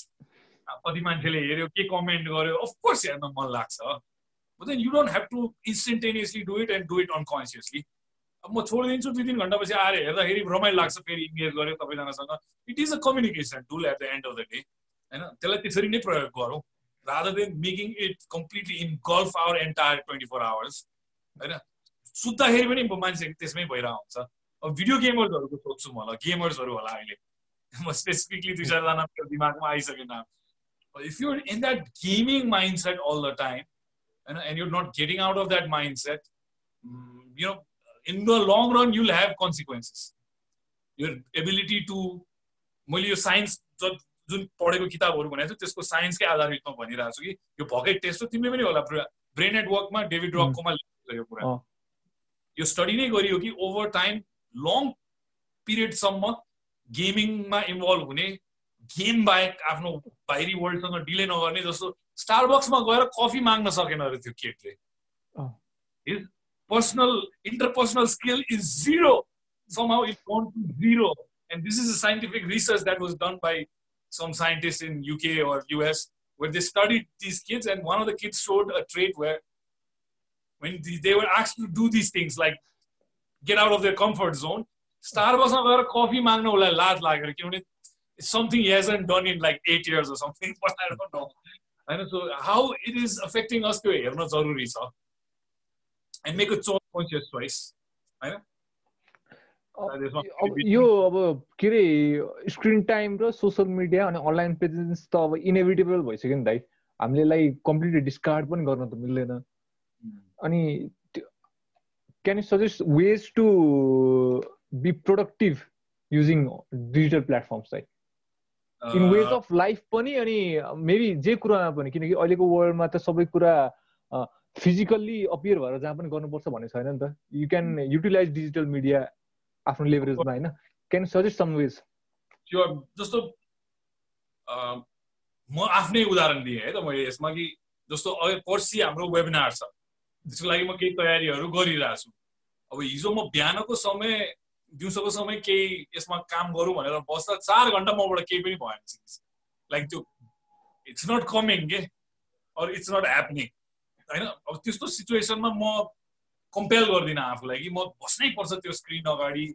कति मान्छेले हेऱ्यो के कमेन्ट गर्यो अफकोर्स हेर्न मन लाग्छ but then you don't have to instantaneously do it and do it unconsciously अब म छोडिदिन्छु दुई तिन घन्टापछि आएर हेर्दाखेरि रमाइलो लाग्छ फेरि इङ्गेज गऱ्यो सबैजनासँग it is a communication tool at the end of the day होइन त्यसलाई त्यसरी नै प्रयोग गरौँ rather than making it completely engulf our entire twenty four hours होइन सुत्दाखेरि पनि मान्छे त्यसमै भइरहेको हुन्छ अब भिडियो गेमर्सहरूको सोध्छु म गेमर्सहरू होला अहिले म स्पेसिफिकली दुई चारजना दिमागमा आइसकेन if you're in that gaming mindset all the time and, and you're not getting out of that mindset mm, you know in the long run you'll have consequences your ability to मैले यो science जुन पढेको किताबहरू भनेको छु त्यसको साइन्सकै आधारितमा भनिरहेको छु कि यो भकै टेस्ट हो तिमीले पनि होला ब्रेन नेटवर्कमा डेभिड रककोमा लेखेको यो कुरा। यो स्टडी नै गरियो कि ओभर टाइम लङ पिरियडसम्म गेमिङमा इन्भल्भ हुने गेम बाहेक आफ्नो बाहिरी वर्ल्डसँग डिले नगर्ने जस्तो स्टारबक्समा गएर कफी माग्न सकेन अरे त्यो केटले his personal interpersonal skill is zero somehow it gone to zero. And this is a scientific research that was done by some scientists in UK or US where they studied these kids and one of the kids showed a trait where when they were asked to do these things like get out of their comfort zone, स्टारबक्समा गएर coffee माग्न उसलाई लाज लागेर किनभने something he hasn't done in like eight years or something, but I *laughs* don't know. होइन so how it is affecting us त्यो हेर्न जरुरी छ and make a choice conscious choice यो अब के अरे स्क्रिन टाइम र सोसियल मिडिया अनि अनलाइन प्रेजेन्स त अब इनेभिटेबल भइसक्यो नि दाइ। हामीले लाइक कम्प्लिटली डिस्कार्ड पनि गर्न त मिल्दैन। अनि can you suggest ways to be productive using digital platforms like in ways of life पनि अनि मेबी जे कुरामा पनि किनकि अहिलेको वर्ल्डमा त सबै कुरा फिजिकल्ली अपियर भएर जहाँ पनि गर्नुपर्छ भन्ने छैन नि त। You can utilize digital media आफ्नो लेभरेजमा होइन? क्यान सजेस्ट सम वेज जस्तो म आफ्नै उदाहरण दिएँ है त मैले यसमा कि जस्तो पर्सि हाम्रो वेबिनार छ त्यसको लागि म केही तयारीहरू गरिरहेको छु। अब हिजो म बिहानको समय दिउँसोको समय केही यसमा काम गरौँ भनेर बस्दा चार घन्टा मबाट केही पनि भएन लाइक त्यो इट्स नट कमिङ के? अरू इट्स नट ह्यापनिङ होइन? अब त्यस्तो सिचुएसनमा म कम्पेल गर्दिनँ आफूलाई कि म बस्नै पर्छ त्यो स्क्रिन अगाडि।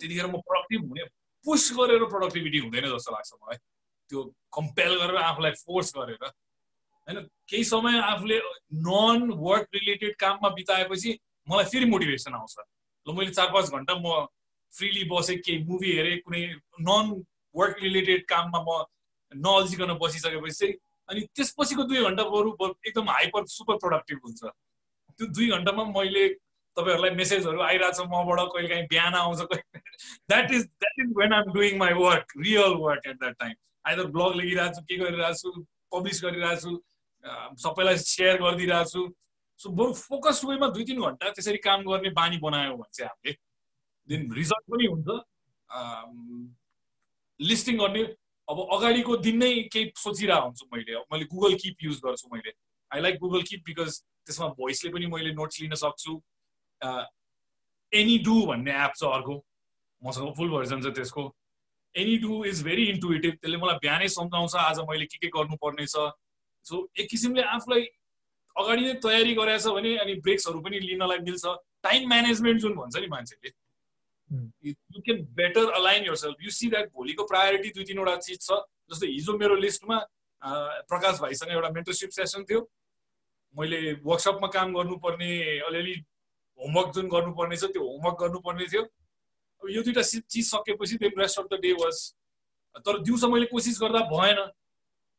त्यतिखेर म प्रोडक्टिभ हुने पुस गरेर प्रोडक्टिभिटी हुँदैन जस्तो लाग्छ मलाई। त्यो कम्पेल गरेर आफूलाई फोर्स गरेर। होइन केही समय आफूले नन वर्क रिलेटेड काममा बिताएपछि मलाई फेरि मोटिभेसन आउँछ। ल मैले चार पाँच घन्टा म फ्रिली बसेँ केही मुभी हेरेँ कुनै नन वर्क रिलेटेड काममा म नअल्झिकन बसिसकेपछि चाहिँ अनि त्यसपछिको दुई घन्टा बरु एकदम हाइपर सुपर प्रोडक्टिभ हुन्छ। त्यो दुई घन्टामा मैले तपाईँहरूलाई मेसेजहरू आइरहेको छ मबाट कहिले काहीँ बिहान आउँछ that is that is when I'm doing my work real work at that time either blog लेखिरहेको छु के गरिरहेको छु पब्लिस गरिरहेको छु सबैलाई सेयर गरिदिइरहेको छु सो बरु फोकस वेमा दुई तिन घन्टा त्यसरी काम गर्ने बानी बनायो भने चाहिँ हामीले देन रिजल्ट पनि हुन्छ। लिस्टिङ गर्ने अब अगाडिको दिन नै केही सोचिरहेको हुन्छु मैले। मैले गुगल किप युज गर्छु मैले। I like Google Keep because त्यसमा भोइसले पनि मैले नोट्स लिन सक्छु। एनी डु भन्ने एप छ अर्को। मसँग फुल भर्जन छ त्यसको। Any do is very intuitive त्यसले मलाई बिहानै सम्झाउँछ आज मैले के के गर्नुपर्ने छ सो एक किसिमले आफूलाई अगाडि नै तयारी गरेछ भने अनि ब्रेक्सहरू पनि लिनलाई मिल्छ। टाइम म्यानेजमेन्ट जुन भन्छ नि मान्छेले। You can better align yourself you see that भोलिको प्रायोरिटी दुई तिनवटा चिज छ। जस्तो हिजो मेरो लिस्टमा प्रकाश भाइसँग एउटा मेन्टरसिप सेसन थियो। मैले वर्कसपमा काम गर्नुपर्ने अलिअलि होमवर्क जुन गर्नुपर्ने छ त्यो होमवर्क गर्नुपर्ने थियो। अब यो दुइटा चिज सकेपछि त्यो rest of the day was तर दिउँसो मैले कोसिस गर्दा भएन।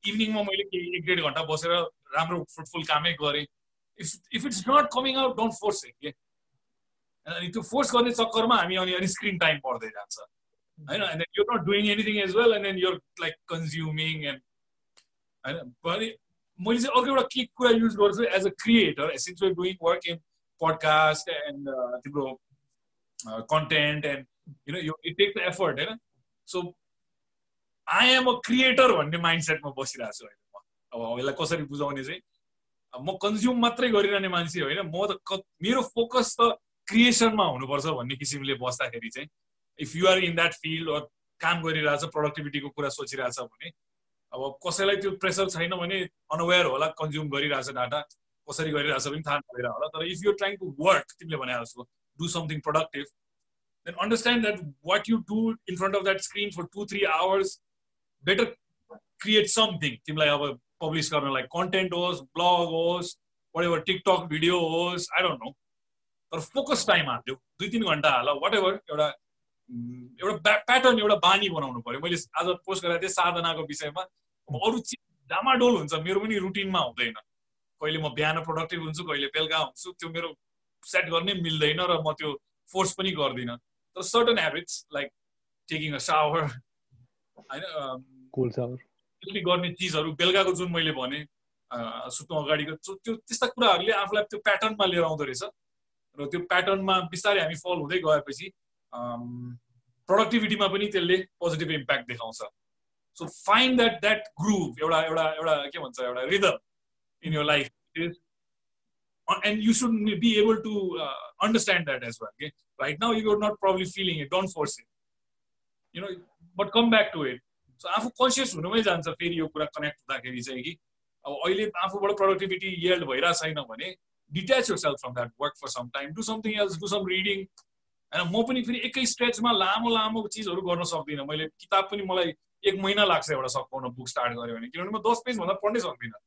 इभिनिङमा मैले केही एक डेढ घन्टा बसेर राम्रो फ्रुटफुल कामै गरेँ। If if it's not coming out don't force it के अनि त्यो फोर्स गर्ने चक्करमा हामी अनि अनि स्क्रिन टाइम बढ्दै जान्छ। होइन? And then you're not doing anything as well and then you're like consuming and होइन? मैले चाहिँ अर्को एउटा के कुरा युज गर्छु as a creator since we doing work in podcast and तिम्रो कन्टेन्ट एन्ड यु नो यो इट टेक द एफर्ट होइन so I am a creator भन्ने माइन्ड सेटमा बसिरहेको छु अहिले म अब यसलाई कसरी बुझाउने चाहिँ म कन्ज्युम मात्रै गरिरहने मान्छे होइन म त मेरो फोकस त क्रिएसनमा हुनुपर्छ भन्ने किसिमले बस्दाखेरि चाहिँ if you're in that field or काम गरिरहेछ प्रोडक्टिभिटीको कुरा सोचिरहेछ भने अब कसैलाई त्यो प्रेसर छैन भने अनवेयर होला कन्ज्युम गरिरहेछ डाटा कसरी गरिरहेछ पनि थाहा नभएर होला। तर if you're trying to work तिमीले भने जस्तो do something productive then understand that what you do in front of that screen for two three hours better create something तिमीलाई अब पब्लिस गर्नलाई कन्टेन्ट होस् ब्लग होस् वाट टिकटक भिडियो होस् I don't know तर फोकस टाइम हाल्यो दुई तिन घन्टा हाल वाट एभर एउटा एउटा प्याटर्न एउटा बानी बनाउनु पऱ्यो। मैले आज पोस्ट गरेको थिएँ साधनाको विषयमा। अब अरू चिज डामाडोल हुन्छ मेरो पनि रुटिनमा हुँदैन। कहिले म बिहान प्रोडक्टिभ हुन्छु कहिले बेलुका हुन्छु त्यो मेरो सेट गर्नै मिल्दैन र म त्यो फोर्स पनि गर्दिनँ। तर certain habits like taking a shower होइन गर्ने चिजहरू बेलुकाको जुन मैले भने सुत्नु अगाडिको त्यो त्यस्ता कुराहरूले आफूलाई त्यो प्याटर्नमा लिएर आउँदो रहेछ। र त्यो प्याटर्नमा बिस्तारै हामी फल हुँदै गएपछि प्रोडक्टिभिटीमा पनि त्यसले पोजिटिभ इम्प्याक्ट देखाउँछ. So fine that that groove एउटा एउटा एउटा के भन्छ एउटा rhythm in your life and you should be able to understand that as well के right now you are not probably feeling it don't force it you know but come back to it so आफू conscious हुनुमै जान्छ फेरि यो कुरा connect हुँदाखेरि चाहिँ कि अब अहिले आफूबाट प्रोडक्टिभिटी येल्ड भइरहेको छैन भने detach yourself from that work for some time do something else do some reading होइन म पनि फेरि एकै स्ट्रेचमा लामो लामो चिजहरू गर्न सक्दिनँ। मैले किताब पनि मलाई एक महिना लाग्छ एउटा सकाउन बुक स्टार्ट गऱ्यो भने। किनभने म दस पेजभन्दा पढ्नै सक्दिनँ।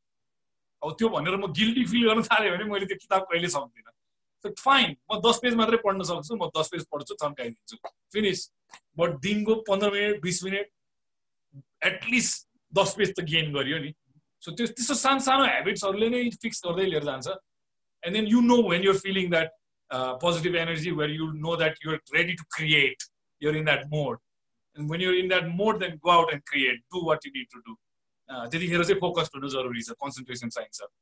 अब त्यो भनेर म गिल्टी फिल गर्न थाल्यो भने मैले त्यो किताब कहिले सक्दिनँ। फाइन म दस पेज मात्रै पढ्न सक्छु म दस पेज पढ्छु थन्काइदिन्छु। फिनिस बट दिनको पन्ध्र मिनट बिस मिनट एटलिस्ट दस पेज त गेन गरियो नि। सो त्यो त्यस्तो सानो सानो हेबिट्सहरूले नै फिक्स गर्दै लिएर जान्छ। And then you know when you're feeling that positive energy where you know that you're ready to create you're in that mode and when you're in that mode then go out and create do what you need to do त्यतिखेर चाहिँ focus हुनु जरुरी छ concentration चाहिन्छ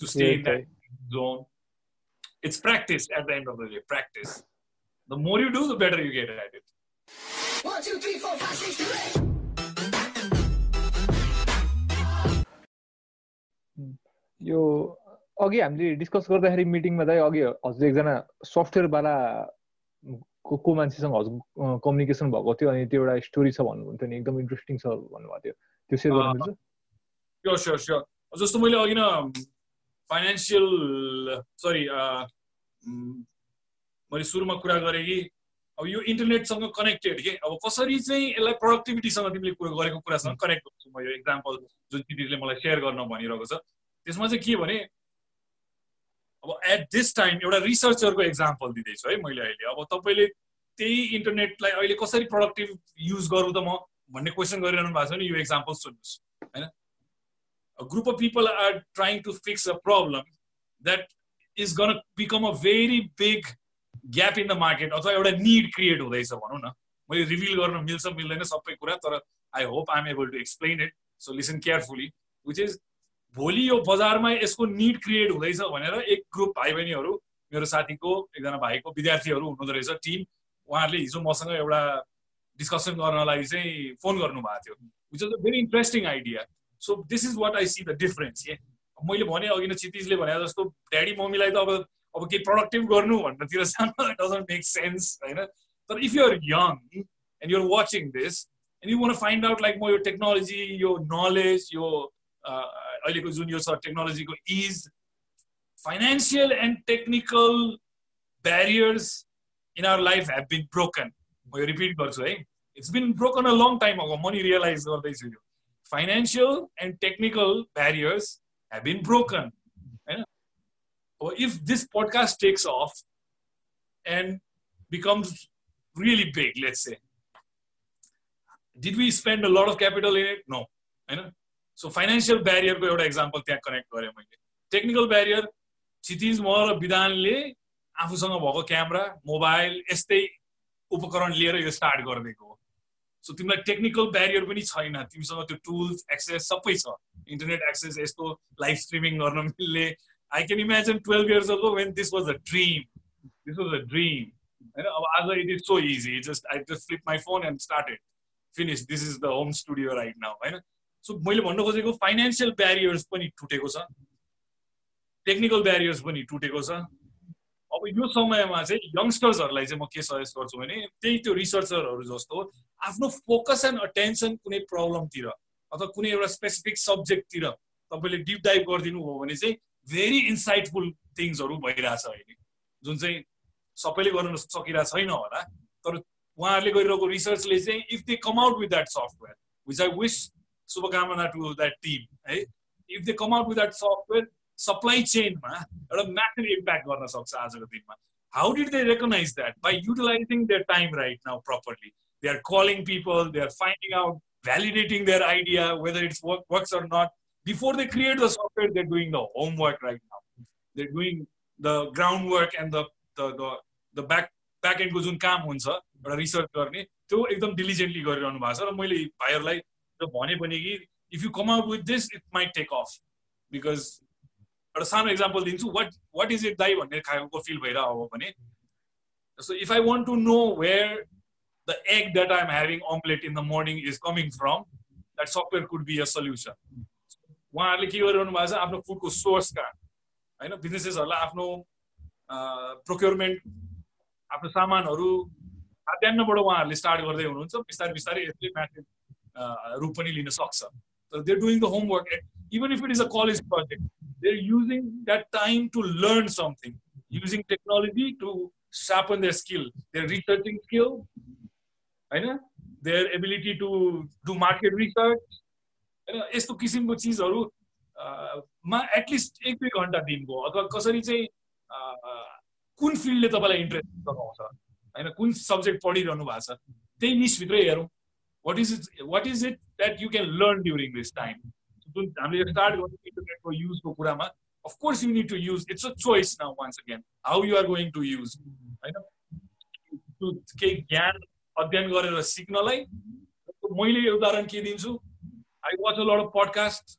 to stay in that zone it's practice at the end of the day. Practice. The more you do, the better you get at it. One, two, three, four, five, six, seven, eight. यो अघि हामीले discuss गर्दाखेरि मिटिङमा चाहिँ अघि हजुर एकजना सफ्टवेयरवाला को को मान्छेसँग हजुर कम्युनिकेसन भएको थियो अनि त्यो एउटा स्टोरी छ भन्नुहुन्थ्यो नि एकदम इन्ट्रेस्टिङ छ भन्नुभएको थियो। त्यो सेयर गर्नु मिल्छ स्योर स्योर स्योर जस्तो मैले अघि न फाइनेन्सियल सरी मैले सुरुमा कुरा गरेँ कि अब यो इन्टरनेटसँग कनेक्टेड के? अब कसरी चाहिँ यसलाई प्रोडक्टिभिटीसँग तिमीले कुरो गरेको कुरासँग कनेक्ट गर्छु म यो इक्जाम्पल जुन दिदीले मलाई सेयर गर्न भनिरहेको छ। त्यसमा चाहिँ के भने अब एट दिस टाइम एउटा रिसर्चरको इक्जाम्पल दिँदैछु है मैले अहिले। अब तपाईँले त्यही इन्टरनेटलाई अहिले कसरी प्रोडक्टिभ युज गरौँ त म भन्ने क्वेसन गरिरहनु भएको छ भने यो इक्जाम्पल सुन्नुहोस् होइन? Group of people are trying to fix a problem that is gonna become a very big gap in the market अथवा एउटा निड क्रिएट हुँदैछ भनौँ न। मैले रिभिल गर्न मिल्छ मिल्दैन सबै कुरा तर I hope I am able to explain it so listen carefully which is भोलि यो बजारमा यसको निड क्रिएट हुँदैछ भनेर एक ग्रुप भाइ बहिनीहरू मेरो साथीको एकजना भाइको विद्यार्थीहरू हुनुहुँदो रहेछ टिम। उहाँहरूले हिजो मसँग एउटा डिस्कसन गर्नलाई चाहिँ फोन गर्नुभएको थियो which is a very interesting idea so this is what I see the difference ए मैले भने अघि न क्षितिजले भने जस्तो ड्याडी मम्मीलाई त अब अब केही प्रोडक्टिभ गर्नु भन्नेतिर सानो डजन्ट मेक सेन्स होइन। तर if you're young and you're watching this and you want find out like म यो टेक्नोलोजी यो नलेज यो अहिलेको जुन यो छ टेक्नोलोजीको is financial and technical barriers in our life have been broken म यो रिपिट गर्छु है it's been broken a long time ago म नि रियलाइज गर्दैछु यो financial and technical barriers have been broken होइन if this podcast takes off and becomes really big, let's say, did we spend a lot of capital in it? No. होइन so financial ब्यारियरको एउटा example त्यहाँ connect गरेँ मैले technical barrier क्षितिज म र विधानले आफूसँग भएको क्यामेरा मोबाइल यस्तै उपकरण लिएर यो स्टार्ट गरिदिएको हो सो तिमीलाई टेक्निकल ब्यारियर पनि छैन तिमीसँग त्यो टुल्स एक्सेस सबै छ इन्टरनेट एक्सेस यस्तो लाइभ स्ट्रिमिङ गर्न मिल्ने I can imagine 12 years ago when this was a dream. This was a dream. It is so easy. Just I just flip my phone and started. Finish. This is the home studio right now. So मैले भन्नु खोजेको financial barriers पनि टुटेको छ। Technical barriers पनि टुटेको छ। अब यो समयमा चाहिँ यङ्स्टर्सहरूलाई चाहिँ म के सजेस्ट गर्छु भने त्यही त्यो रिसर्चरहरू जस्तो आफ्नो फोकस एन्ड अटेन्सन कुनै प्रब्लमतिर अथवा कुनै एउटा स्पेसिफिक सब्जेक्टतिर तपाईँले डिप डाइभ गरिदिनु भयो भने चाहिँ भेरी इन्साइटफुल थिङ्सहरू भइरहेछ अहिले। जुन चाहिँ सबैले गर्न सकिरहेको छैन होला तर उहाँहरूले गरिरहेको रिसर्चले चाहिँ if they come out with that software which I wish शुभकामना टु द्याट टिम है? If they come out with that software supply चेनमा एउटा म्यासिभ इम्प्याक्ट गर्न सक्छ आजको दिनमा। How did they recognize that by utilizing their time right now properly they are calling people they are finding out their idea, whether it's work, works or not, before they create the software, they're doing the homework right now. They're doing the groundwork and the the the, the back back एन्डको जुन काम हुन्छ एउटा research गर्ने। त्यो एकदम डिलिजेन्टली गरिरहनु भएको छ र मैले भाइहरूलाई भने पनि कि if you come out with this it might take off because एउटा सानो इक्जाम्पल दिन्छु वाट वाट इज इट दाई भन्ने खालको फिल भइरहेको हो भने so if I want to know where the egg that I am having omelette in the morning is coming from that software could be a solution उहाँहरूले के गरिरहनु भएको छ आफ्नो फुडको सोर्स कहाँ होइन बिजनेसेसहरूलाई आफ्नो प्रोक्योरमेन्ट आफ्नो सामानहरू खाद्यान्नबाट उहाँहरूले स्टार्ट गर्दै हुनुहुन्छ बिस्तारै बिस्तारै यसले म्याथ रूप पनि लिन सक्छ तर they doing the homework even if it is a college project they using that time to learn something using technology to sharpen their skill their researching skill होइन their ability to do market research होइन यस्तो किसिमको चिजहरू मा at least एक दुई घन्टा दिनको अथवा कसरी चाहिँ कुन फिल्डले तपाईँलाई इन्ट्रेस्ट गराउँछ होइन कुन सब्जेक्ट पढिरहनु भएको छ? त्यही निसभित्रै हेरौँ। What is it what is it that you can learn during this time जुन हामीले स्टार्ट गर्नु इन्टरनेटको युजको कुरामा of course you need to use it's a choice now once again how you are going to use होइन केही ज्ञान अध्ययन गरेर सिक्नलाई मैले उदाहरण के दिन्छु I watch a lot of podcasts,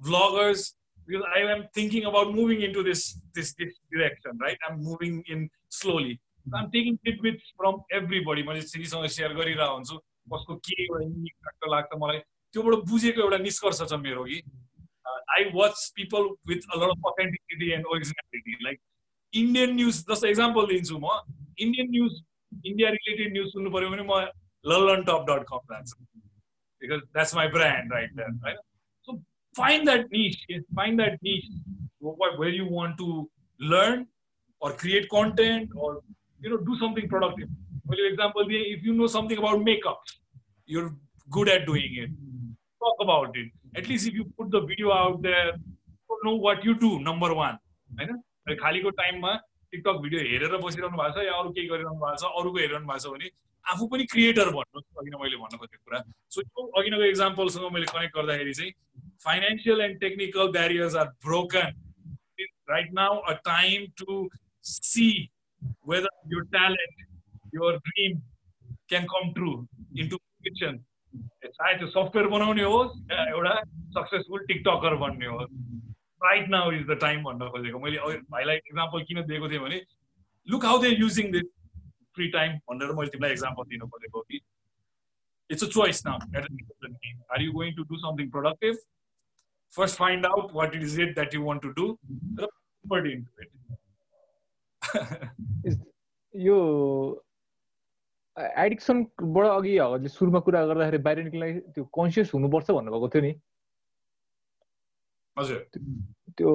vloggers, because I am thinking about moving into this, this, this direction, right? I'm moving in slowly. I'm taking tidbits from everybody. मैले सिरीसँग सेयर गरिरहेको हुन्छु कसको के एउटा लाग्छ मलाई त्योबाट बुझेको एउटा निष्कर्ष छ मेरो कि I watch people with a lot of authenticity and originality like Indian news जस्तो इक्जाम्पल दिन्छु म Indian news India related news सुन्नु पऱ्यो भने म ललन टप डट कम जान्छु because that's my brand right there, right? So find that niche, find that niche where you want to learn or create content or you know do something productive. For example, if you know something about makeup, you're good at doing it. Talk about it. At least if you put the video out there, you know what you do. Number one, होइन खालीको टाइममा TikTok video हेरेर बसिरहनु भएको छ या अरू केही गरिरहनु भएको छ अरूको हेरिरहनु भएको छ भने आफू पनि क्रिएटर भन्नुहोस् अघि मैले भन्नु खोजेको कुरा सो यो अघिनको इक्जाम्पलसँग मैले कनेक्ट गर्दाखेरि चाहिँ financial and technical barriers are broken right now a time to see whether your talent your dream can come true into fiction चाहे त्यो सफ्टवेयर बनाउने होस् या एउटा सक्सेसफुल टिकटकर बन्ने होस् right now is the time भन्न खोजेको मैले भाइलाई इक्जाम्पल किन दिएको थिएँ भने look how they using this free time भनेर मैले तिमीलाई इक्जाम्पल दिनु खोजेको कि it's a choice now are you going to do something productive first find out what is it that you want to do र यो एडिक्सनबाट अघि हजुरले सुरुमा कुरा गर्दाखेरि बाहिर निक्लिँदा त्यो कन्सियस हुनुपर्छ भन्नुभएको थियो नि। हजुर। त्यो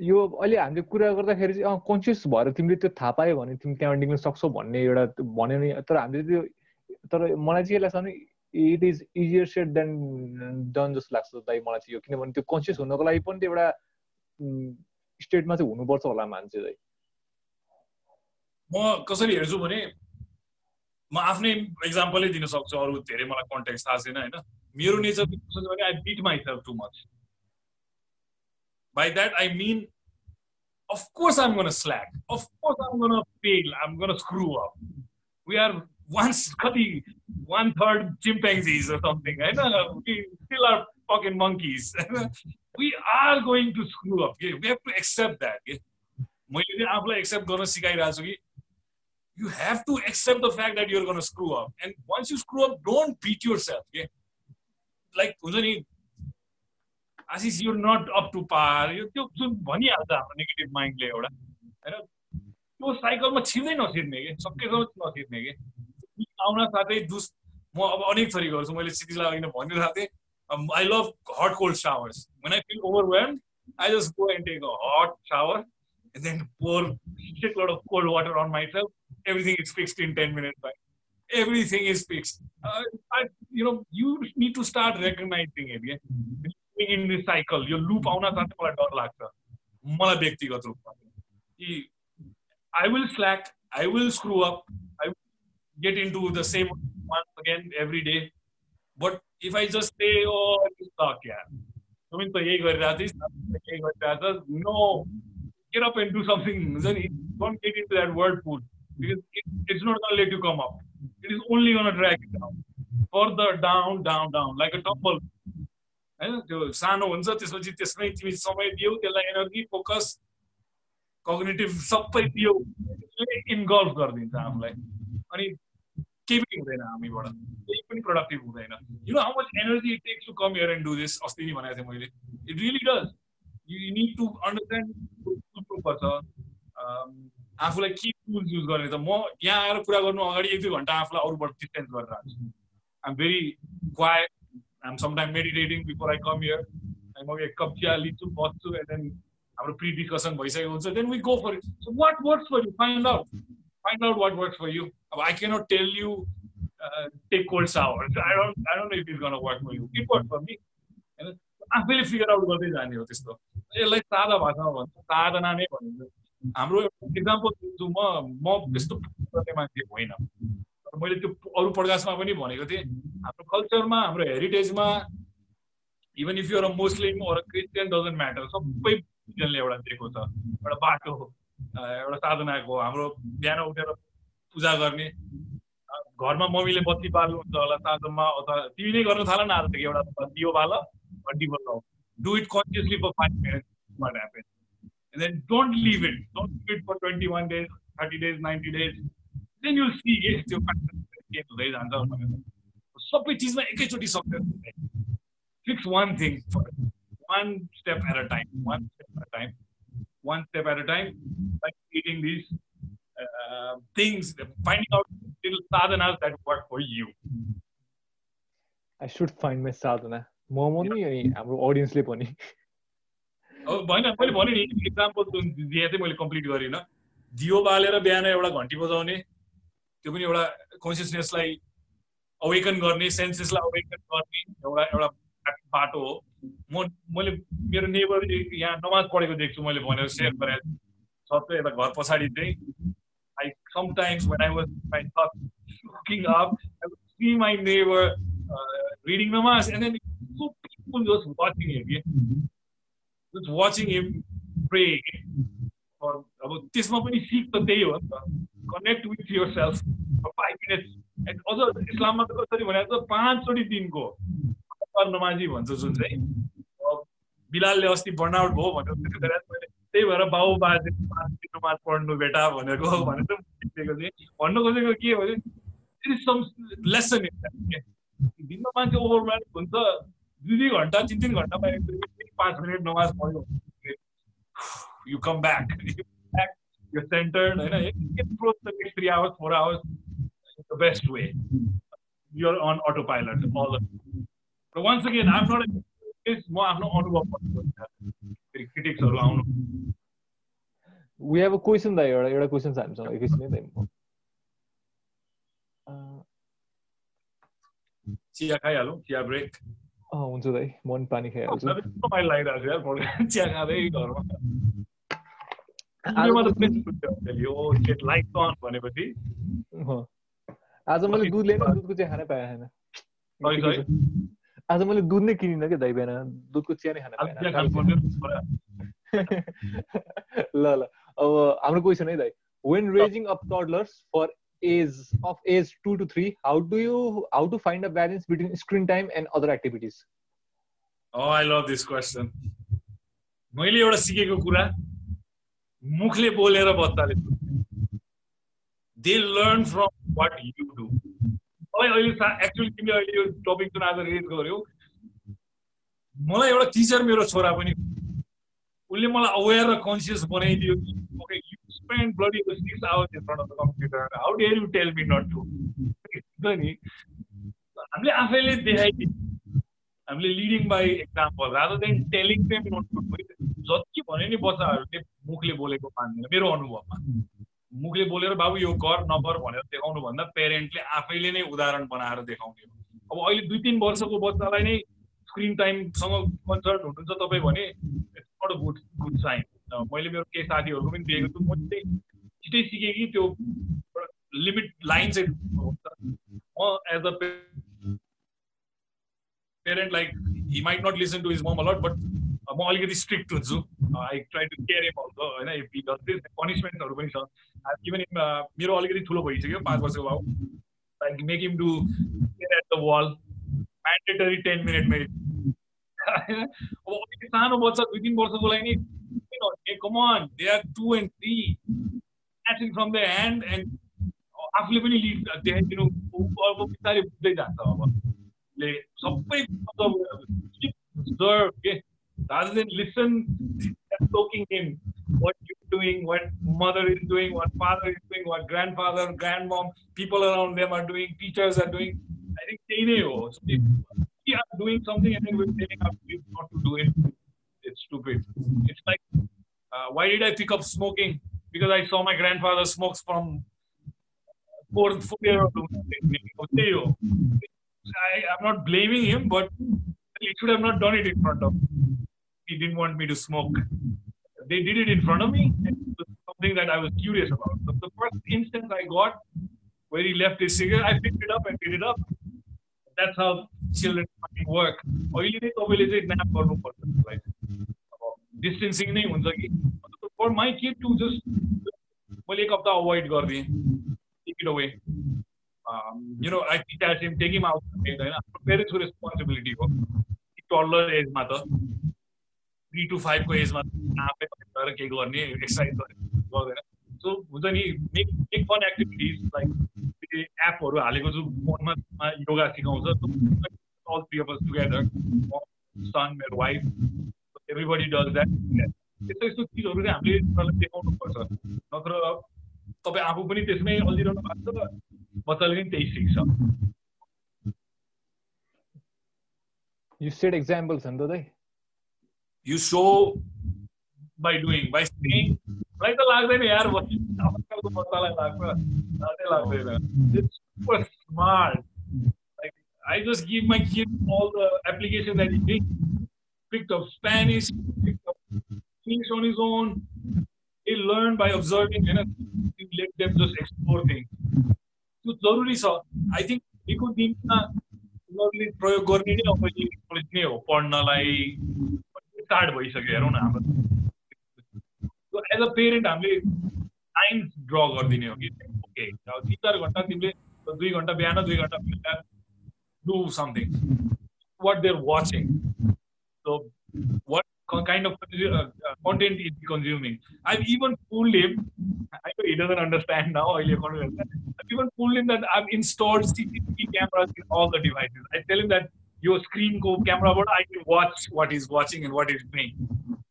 यो अहिले हामीले कुरा गर्दाखेरि चाहिँ कन्सियस भएर तिमीले त्यो थाहा पायो भने तिमी त्यहाँबाट निक्ल्न सक्छौ भन्ने एउटा भन्यो नि। तर हामीले त्यो तर मलाई चाहिँ के लाग्छ भने it is easier said than done जस्तो लाग्छ दाइ मलाई चाहिँ यो। किनभने त्यो कन्सियस हुनको लागि पनि त्यो एउटा स्टेटमा चाहिँ हुनुपर्छ होला मान्छे चाहिँ। म कसरी हेर्छु भने म आफ्नै इक्जाम्पलै दिन सक्छु अरू धेरै मलाई कन्ट्याक्ट थाहा छैन होइन? मेरो नेचर भने I beat myself too much by that I mean of course I'm gonna slack of course I'm gonna fail I'm gonna screw up we are once कति वान थर्ड or something होइन? Are fucking monkeys we are going to screw up okay? we have to accept that okay? मैले चाहिँ आफूलाई accept गर्न सिकाइरहेको छु कि you have to accept the fact that you're going to screw up. And once you screw up, don't beat yourself. Okay? Like, हुन्छ नि Ashish you not up to par यो त्यो जुन भनिहाल्छ हाम्रो नेगेटिभ माइन्डले एउटा होइन त्यो साइकलमा छिर्दै नछिर्ने कि सकेसम्म नछिर्ने कि आउन साथै दुस म अब अनेक थरी गर्छु मैले सिटिजलाई अघि भनिरहेको थिएँ I love hot cold showers when I feel overwhelm I just go and take a hot shower and then pour shit lot of cold water on myself. Everything is fixed in 10 minutes. Right? Everything is fixed. Uh, I, you know, you need to start recognizing it. Yeah? In this cycle, your loop आउन साथै मलाई डर लाग्छ मलाई व्यक्तिगत रूपमा कि I will slack, I will screw up, I will get into the same once again every day. But if I just say, oh, it's stuck, yeah. I mean, so no, get up and do something. Don't get into that whirlpool because it, it's not going to let you come up. It is only going to drag you down. Further down, down, down, like a tumble. होइन त्यो सानो हुन्छ त्यसपछि त्यसमै तिमी समय दियौ त्यसलाई एनर्जी फोकस कग्नेटिभ सबै दियौ इन्भल्भ गरिदिन्छ आफूलाई अनि केही पनि हुँदैन हामीबाट केही पनि प्रोडक्टिभ हुँदैन you know how much energy it takes to come here and do this अस्ति नै भनेको थिएँ मैले it really does you need to understand बुझ्नुपर्छ आफूलाई के टुल्स युज गर्ने त म यहाँ आएर कुरा गर्नु अगाडि एक दुई घन्टा आफूलाई अरूबाट डिस्टेन्स गरेर आएको छु I'm very quiet I'm sometime meditating before I come here म एक कप चिया लिन्छु बस्छु एन्ड देन हाम्रो प्रि डिस्कसन भइसकेको हुन्छ। Then we go for it so what works for you find out out what works for you. I cannot tell you uh, take cold showers. I don't I don't know if it's gonna work for you. It worked for me. आफैले figure out गर्दै जाने हो त्यस्तो। यसलाई सादा भाषामा भन्छ। साधना नै भनिन्छ। हाम्रो इक्जाम्पल दिन्छु म म त्यस्तो गर्ने मान्छे होइन। मैले त्यो अरू प्रकाशमा पनि भनेको थिएँ हाम्रो कल्चरमा हाम्रो हेरिटेजमा even if you're a Muslim or Christian doesn't matter सबै रिजनले एउटा दिएको छ। एउटा बाटो एउटा साधनाको हाम्रो बिहान उठेर पूजा गर्ने घरमा मम्मीले बत्ती बाल्नुहुन्छ होला साँझमा अथवा तिमी नै गर्न थाल न आजदेखि एउटा दियो बाल घन्टी बजाऊ do it consciously for five minutes What happen and then don't leave it don't leave it for twenty one days thirty days ninety days then you'll see के त्यो के हुँदै जान्छ भनेर सबै चिजमा एकैचोटि success fix one thing one step at a time one step at a time one step at a time, like eating these uh, things, finding out little sadhanas that work for you. I should find my sadhana. Momo नि हाम्रो अडियन्सले *laughs* पनि होइन मैले भने नि example दिए चाहिँ मैले कम्प्लिट गरिनँ। दियो बालेर बिहान एउटा घन्टी बजाउने त्यो पनि एउटा कन्सियसनेसलाई अवेकन गर्ने सेन्सेसलाई अवेकन गर्ने एउटा एउटा बाटो हो। म मैले मेरो नेबर यहाँ नमाज पढेको देख्छु मैले भनेर सेयर गरेको सबै यता घर पछाडि चाहिँ I sometimes when I was my thought looking up see my neighbour reading नमाज and then so just watching him pray अब त्यसमा पनि सिक त त्यही हो नि त। Connect with yourself five minutes अझ इस्लाममा त कसरी भनेको छ पाँचचोटि दिनको नमाजी भन्छ जुन चाहिँ। बिलालले अस्ति बर्नआउट भयो भनेर त्यही भएर बाउ बाजे नमाज पढ्नु बेटा भनेको भनेर दिएको थिएँ। भन्नु खोजेको के भने लेसन दिनमा मान्छे ओभरवेल्म हुन्छ दुई दुई घन्टा तिन तिन घन्टा पाँच मिनट नमाज पढ्यो यु कम ब्याक ब्याक यो सेन्टर्ड होइन three hours four hours the best way you're on autopilot all But once again, I'm not a म आफ्नो अनुभव फेरि क्रिटिक्सहरू आउनु वी हेभ अ क्वेसन दाइ एउटा एउटा क्वेसन छ हामीसँग एकैछिन है चिया खाइहालौँ चिया हुन्छ दाइ म पनि पानी खाइहाल्छु लागिरहेको छ यार चिया खाँदै घरमा भनेपछि आज मैले दुध लिएन दुधको चिया खानै पाएन छैन आज मैले दुध नै किनिनँ क्या दाइ बिहान दुधको चिया नै खान पाएन ल ल अब हाम्रो क्वेसन है दाइ when raising toddlers for age of age to two three how do you how to find a balance between screen time and other activities I love this question मैले एउटा सिकेको कुरा मुखले बोलेर बच्चाले they learn from what you do मलाई अहिले actually तिमीले अहिले यो टपिक जुन आज रेज गर्यो। मलाई एउटा टिचर मेरो छोरा पनि उसले मलाई अवेर र कन्सियस बनाइदियो कि spend bloody six hours in front of the computer how dare you tell me not to नि हामीले आफैले देखाइदियो हामीले leading by example rather than telling them note जति भने नि बच्चाहरूले मुखले बोलेको मान्दैन मेरो अनुभवमा मुखले बोलेर बाबु यो कर नगर भनेर देखाउनु भन्दा पेरेन्टले आफैले नै उदाहरण बनाएर देखाउने अब अहिले दुई तिन वर्षको बच्चालाई नै स्क्रिन टाइमसँग कन्सर्ट हुनुहुन्छ तपाईँ भने गुड गुड साइन मैले मेरो केही साथीहरूको पनि देखेको छु। म चाहिँ छिटै सिकेँ कि त्यो लिमिट लाइन चाहिँ हुन्छ। म as a like he might not listen to his mom a lot but म अलिकति स्ट्रिक्ट हुन्छु। I try to care am also होइन? हि पनिसमेन्टहरू पनि छ। इभन मेरो अलिकति ठुलो भइसक्यो पाँच वर्षको भाउ like make him care at the wall mandatory ten minute meditation अब अलिकति सानो बच्चा दुई तिन वर्षको लागि नि come on they are two and three catching from the hand and आफूले पनि लिड देखाइदिनु अब बिस्तारै बुझ्दै जान्छ अब ले सबै observe okay rather than listen soaking in what you're doing what mother is doing what father is doing what grandfather grandmom people around them are doing teachers are doing i think they know so if we are doing something and then we're kids not to do it it's stupid it's like uh, why did i pick up smoking because i saw my grandfather smokes from four four year old I, I'm not blaming him, but he should have not done it in front of me. He didn't want me to smoke. They did it in front of me, and it was something that I was curious about. The first instance I got where he left his cigarette, I picked it up and did it up. That's how children work. अहिले नै तपाईँले चाहिँ nap गर्नुपर्छ like distancing नै हुन्छ कि for my kid to just मैले एक हप्ता अभोइड गरिदिएँ take it away you know I teach take out होइन रेस्पोन्सिबिलिटी हो टल्लर एजमा त थ्री टु फाइभको एजमा आफै गएर केही गर्ने एक्सर्साइज गर्दैन सो हुन्छ नि make make fun activities like एपहरू हालेको छु। फोनमा योगा सिकाउँछ। All three of together son मेरो वाइफ एभ्रिबडी डज द्याट यस्तो यस्तो चिजहरू चाहिँ हामीले देखाउनुपर्छ नत्र तपाईँ आफू पनि त्यसमै अल्झिरहनु भएको छ बच्चाले पनि त्यही सिक्छ। You said examples, Andodai. You show by doing, by saying. मलाई त लाग्दैन यार आजकलको बच्चालाई लाग्छ लाजै लाग्दैन it's super smart like I just give my kid all the applications that he did. Picked up Spanish, picked up English on his own. He learned by observing and let them just explore things. त्यो जरुरी छ I think भोलिको दिनमा उनीहरूले प्रयोग गर्ने नै अब कलेज नै हो पढ्नलाई स्टार्ट भइसक्यो हेरौँ न हाम्रो एज अ पेरेन्ट हामीले टाइम ड्र गरिदिने हो कि ओके तिन चार घन्टा तिमीले दुई घन्टा बिहान दुई घन्टा बेलुका do something what they're watching so what kind of uh, content is consuming. I've even fooled him. I know he doesn't understand now. I've even fooled him that I've installed CCTV cameras in all the devices. I tell him that your screen go camera, but I can watch what he's watching and what he's doing.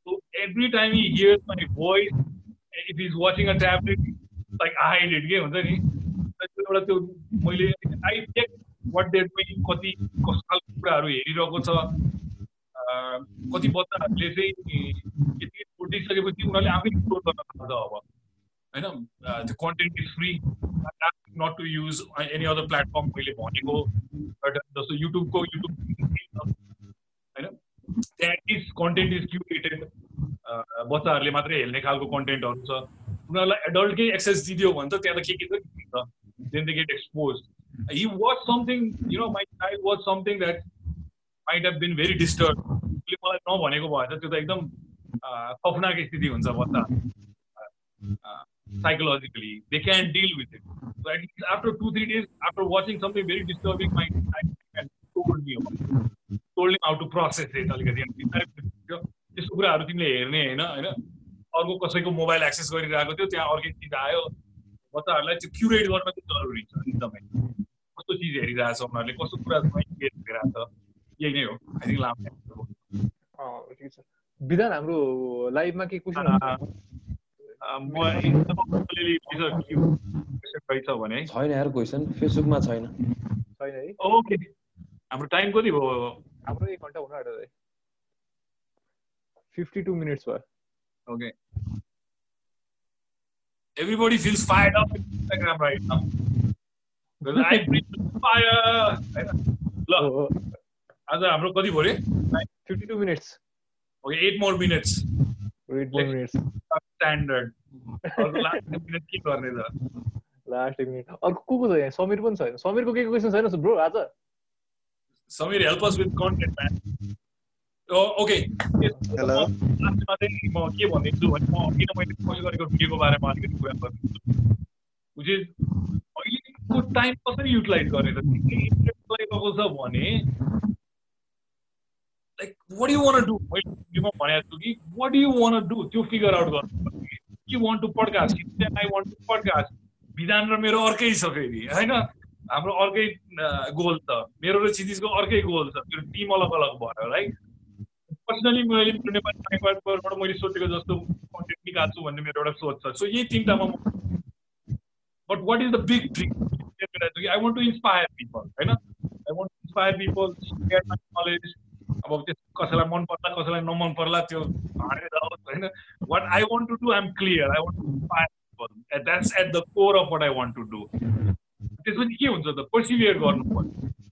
So every time he hears my voice, if he's watching a tablet, like I hide it. I check what they're doing, कति कस्तो खालको कुराहरू हेरिरहेको छ कति बच्चाहरूले चाहिँ यति छोडिसकेपछि उनीहरूले आफै एक्सप्लोर गर्न थाल्छ अब होइन त्यो content is free not to use any other platform मैले भनेको जस्तो युट्युबको युट्युब होइन त्यहाँ इज कन्टेन्ट इज क्युरेटेड बच्चाहरूले मात्रै हेर्ने खालको कन्टेन्टहरू छ। उनीहरूलाई एडल्टकै एक्सेस दिदियो भने त त्यहाँ त के के छ। Then they get expose he was something you know my child was something that might have been very disturb उसले मलाई नभनेको भए त त्यो त एकदम खफनाको स्थिति हुन्छ बच्चा। with it. So at least after two, three days, after watching something very disturbing, my and told me about told him how to process it. अलिकति। त्यस्तो कुराहरू तिमीले हेर्ने होइन होइन? अर्को कसैको मोबाइल एक्सेस गरिरहेको थियो त्यहाँ अर्कै चिज आयो। बच्चाहरूलाई त्यो क्युरेट गर्न चाहिँ जरुरी छ एकदमै कस्तो चिज हेरिरहेछ उनीहरूले कस्तो कुरा छ यही नै हो। आई थिङ्क लामो विधान हाम्रो लाइफमा के कुरा छैन यार क्वेसन फेसबुकमा छैन। छैन है? ओके। हाम्रो टाइम कति भयो? हाम्रो एक घन्टा हुन है। 52 minutes were. Okay. Everybody feels fired up in Instagram right now. Because I breathe ल आज हाम्रो कति भयो रे fifty two minutes okay eight more minutes eight more minutes standard के गर्ने त लास्ट मिनट अर्को को को छ यहाँ समीर पनि छैन समीरको के क्वेसन छैन ब्रो आज Sameer help us with content man okay hello लास्टमा चाहिँ म के भनिदिन्छु भने म किन मैले पोस्ट गरेको भिडियोको बारेमा अलिकति कुरा गरिदिन्छु इज अहिलेको टाइम कसरी युटिलाइज गर्ने त गरेको छ भने like what you want do मैले भिडियोमा भनेको छु कि वाट यु वान डु त्यो फिगर आउट गर्नु you want to podcast I want to podcast Bidhan र मेरो अर्कै छ फेरि होइन हाम्रो अर्कै गोल छ मेरो र क्षितिजको अर्कै गोल छ त्यो टिम अलग अलग भयो राइट पर्सनली मैले साइडबाट मैले सोचेको जस्तो कन्टेन्ट निकाल्छु भन्ने मेरो एउटा सोच छ सो यही तिनवटामा but what is the big dream I want to inspire people होइन I want to inspire people knowledge अब त्यस कसैलाई मन पर्ला कसैलाई नमन पर्ला त्यो हारेर जाओस् होइन? What I want to do I'm clear I want to inspire people that's at the core of what I want to do त्यसपछि के हुन्छ त? पर्सिभियर गर्नु पर्छ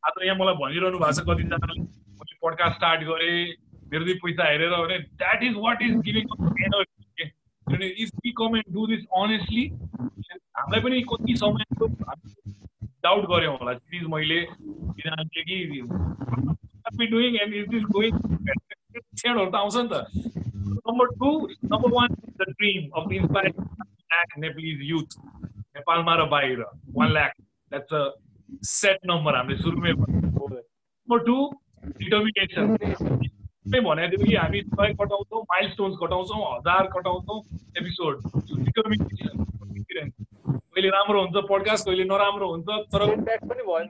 आज यहाँ मलाई भनिरहनु भएको छ कतिजनाले मैले पडकास्ट स्टार्ट गरेँ। मेरो दुई पैसा हेरेर भने that is what is giving energy किनभने if we come and do this honestly हामीलाई पनि कति समय डाउट गऱ्यौँ होला चिज मैले किनभने कि doing and is this going क्षणहरू त आउँछ नि त number two number one the dream of inspire lakh Nepalese youth नेपालमा र बाहिर one lakh that's a set number हामीले सुरुमै नम्बर टू डिटर्मिनेसन भनेको थियो कि हामी सय कटाउँछौँ माइल स्टोन्स कटाउँछौँ हजार कटाउँछौँ एपिसोड कहिले राम्रो हुन्छ पडकास्ट कहिले नराम्रो हुन्छ तर पनि भयो नि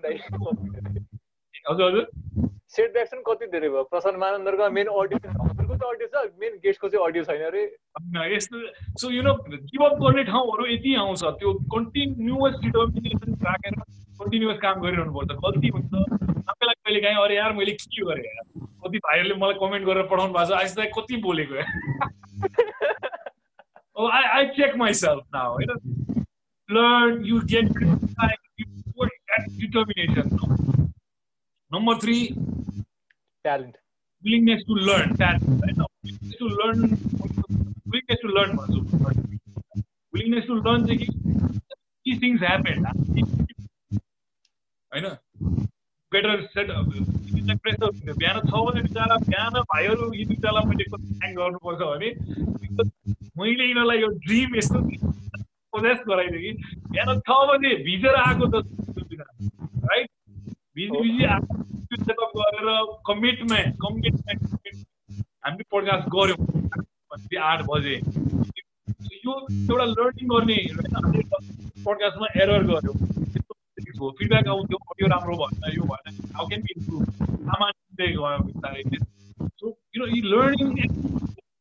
हजुर हजुर। सेटब्याक्स पनि कति धेरै भयो? प्रशान्त मानन्दरको मेन अडियो हजुरको त अडियो छ मेन गेस्टको चाहिँ अडियो छैन अरे। यस्तो सो यु नो गिभअप गर्ने ठाउँहरू यति आउँछ। त्यो कन्टिन्युस डिटर्मिनेसन राखेर कन्टिन्युस काम गरिरहनु पर्छ गल्ती हुन्छ? तपाईँलाई कहिले काहीँ अरे यार मैले के गरेँ यार? कति भाइहरूले मलाई कमेन्ट गरेर पठाउनु भएको छ आज कति बोलेको I I check myself now होइन learn you get determination Number three, talent. Willingness to learn. Right? Willingness to learn. Willingness to learn. Willingness to learn चाहिँ these things happen. होइन बेटर सेट बिहान छ बजे बिचरा बिहान भाइहरू यी बिचरालाई मैले थ्याङ्क गर्नुपर्छ भने मैले यिनीहरूलाई यो ड्रिम यस्तो सजेस्ट गराइदिएँ कि बिहान छ बजे भिजेर आएको त राइट बिजी बिजी सेटअप गरेर कमिटमेन्ट कमिटमेन्ट हामीले प्रकाश गऱ्यौँ आठ बजे यो एउटा लर्निङ गर्ने प्रकाशमा एरर गऱ्यो फिडब्याक आउँथ्यो यो राम्रो भएन यो भएन हाउ क्यान बी इम्प्रुभ सामान्य गयो बिस्तारै सो यु नो यी लर्निङ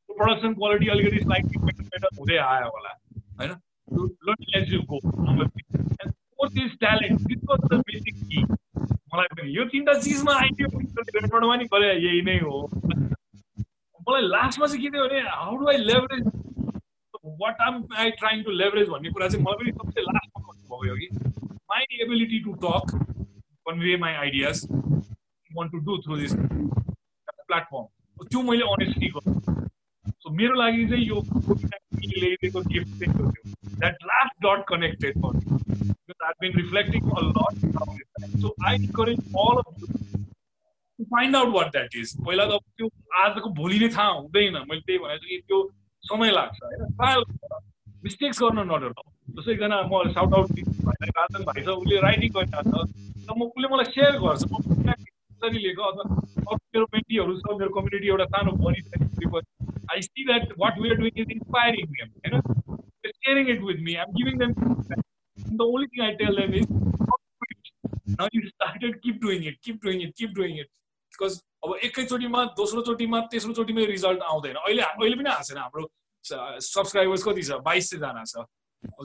प्रडक्सन क्वालिटी अलिकति स्लाइटली बेटर बेटर हुँदै आयो होला होइन learning as you go number three fourth is talent this was the basic key मलाई पनि यो तिनवटा चिजमा आइडियो पनि गरे यही नै हो। मलाई लास्टमा चाहिँ के थियो भने how do I leverage what am I trying to leverage भन्ने कुरा चाहिँ मलाई पनि सबसे लास्टमा भयो कि? My ability to talk convey my ideas want to do through this platform त्यो मैले अनेस्टली गर्छु सो मेरो लागि चाहिँ यो ल्याइदिएको गिफ्ट चाहिँ थियो that last dot connected for because I've been reflecting a lot around this. So I encourage all of you to find out what that is. पहिला त त्यो आजको भोलि नै थाहा हुँदैन मैले त्यही भनेको छु कि त्यो समय लाग्छ होइन ट्रायल मिस्टेक्स गर्न नडर जस्तो एकजना म साउट आउट भाइ राजन भाइ छ उसले राइटिङ गरिरहेको छ र म उसले मलाई सेयर गर्छ। म कसरी लेख अथवा अरू मेरो पेन्टीहरू छ मेरो कम्युनिटी एउटा सानो बनिसकेपछि I see that what are doing is inspiring them होइन sharing it with me I'm giving them the only thing I tell them is now you started keep doing it, keep doing it, keep doing it. Because अब एकैचोटिमा दोस्रोचोटिमा तेस्रोचोटिमै result आउँदैन। अहिले अहिले पनि आएको छैन हाम्रो सब्सक्राइबर्स कति छ? बाइस सयजना छ।